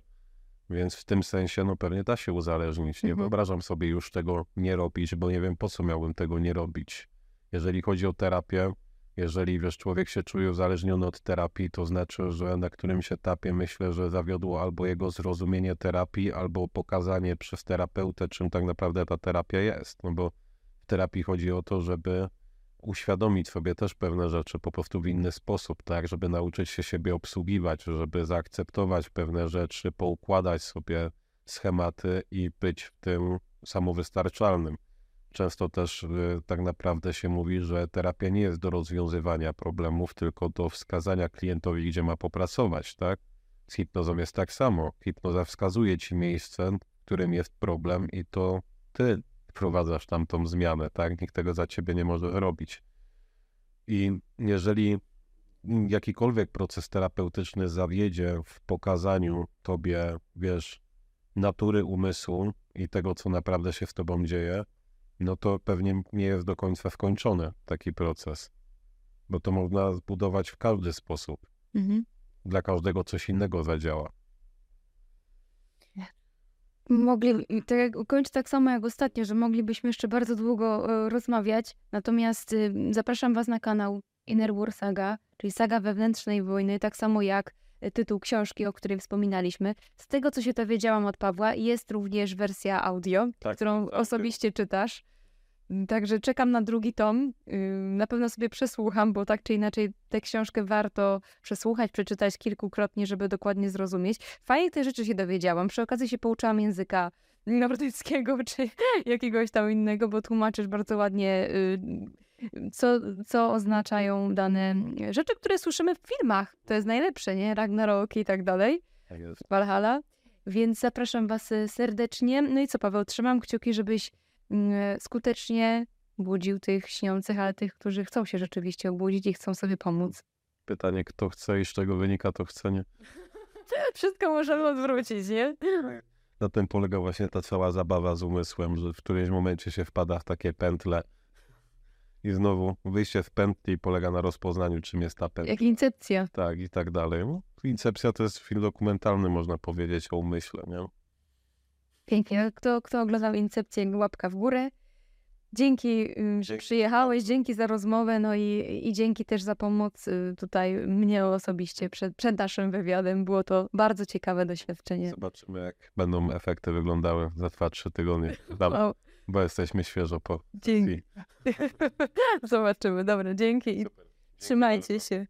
[SPEAKER 2] Więc w tym sensie, no pewnie da się uzależnić. Nie
[SPEAKER 1] Mhm.
[SPEAKER 2] wyobrażam sobie już tego nie robić, bo nie wiem, po co miałbym tego nie robić. Jeżeli chodzi o terapię, jeżeli wiesz, człowiek się czuje uzależniony od terapii, to znaczy, że na którymś etapie myślę, że zawiodło albo jego zrozumienie terapii, albo pokazanie przez terapeutę, czym tak naprawdę ta terapia jest. No bo w terapii chodzi o to, żeby uświadomić sobie też pewne rzeczy po prostu w inny sposób, tak, żeby nauczyć się siebie obsługiwać, żeby zaakceptować pewne rzeczy, poukładać sobie schematy i być w tym samowystarczalnym. Często też y, tak naprawdę się mówi, że terapia nie jest do rozwiązywania problemów, tylko do wskazania klientowi, gdzie ma popracować, tak? Z hipnozą jest tak samo. Hipnoza wskazuje ci miejsce, w którym jest problem i to ty wprowadzasz tam tą zmianę, tak? Nikt tego za ciebie nie może robić. I jeżeli jakikolwiek proces terapeutyczny zawiedzie w pokazaniu tobie, wiesz, natury umysłu i tego, co naprawdę się z tobą dzieje, no to pewnie nie jest do końca skończony taki proces. Bo to można zbudować w każdy sposób.
[SPEAKER 1] Mhm.
[SPEAKER 2] Dla każdego coś innego zadziała.
[SPEAKER 1] Mogli, tak jak, kończę tak samo jak ostatnio, że moglibyśmy jeszcze bardzo długo e, rozmawiać. Natomiast y, zapraszam Was na kanał Inner War Saga, czyli saga wewnętrznej wojny, tak samo jak e, tytuł książki, o której wspominaliśmy. Z tego, co się dowiedziałam od Pawła, jest również wersja audio,
[SPEAKER 2] Tak,
[SPEAKER 1] którą
[SPEAKER 2] tak,
[SPEAKER 1] osobiście czytasz. Także czekam na drugi tom. Na pewno sobie przesłucham, bo tak czy inaczej tę książkę warto przesłuchać, przeczytać kilkukrotnie, żeby dokładnie zrozumieć. Fajnie te rzeczy się dowiedziałam. Przy okazji się pouczyłam języka [LAUGHS] nordyckiego [LAUGHS] czy jakiegoś tam innego, bo tłumaczysz bardzo ładnie, co, co oznaczają dane rzeczy, które słyszymy w filmach. To jest najlepsze, nie? Ragnarok i tak dalej.
[SPEAKER 2] Tak.
[SPEAKER 1] Valhalla. Więc zapraszam Was y, serdecznie. No i co, Paweł, trzymam kciuki, żebyś skutecznie budził tych śniących, ale tych, którzy chcą się rzeczywiście obudzić i chcą sobie pomóc.
[SPEAKER 2] Pytanie, kto chce i z czego wynika to chcenie. [LAUGHS]
[SPEAKER 1] Wszystko możemy odwrócić, nie?
[SPEAKER 2] Na tym polega właśnie ta cała zabawa z umysłem, że w którymś momencie się wpada w takie pętle i znowu wyjście z pętli polega na rozpoznaniu, czym jest ta pętla.
[SPEAKER 1] Jak incepcja.
[SPEAKER 2] Tak, i tak dalej. No, Incepcja to jest film dokumentalny, można powiedzieć, o umyśle, nie?
[SPEAKER 1] Pięknie. Kto, kto oglądał Incepcję, łapka w górę. Dzięki, ym, że przyjechałeś, dzięki za rozmowę, no i, i dzięki też za pomoc y, tutaj mnie osobiście przed, przed naszym wywiadem. Było to bardzo ciekawe doświadczenie.
[SPEAKER 2] Zobaczymy, jak będą efekty wyglądały za 2-3 tygodnie, Dobra,
[SPEAKER 1] Wow,
[SPEAKER 2] bo jesteśmy świeżo po
[SPEAKER 1] dzięki. [LAUGHS] Zobaczymy. Dobra, dzięki i
[SPEAKER 2] Super.
[SPEAKER 1] trzymajcie się.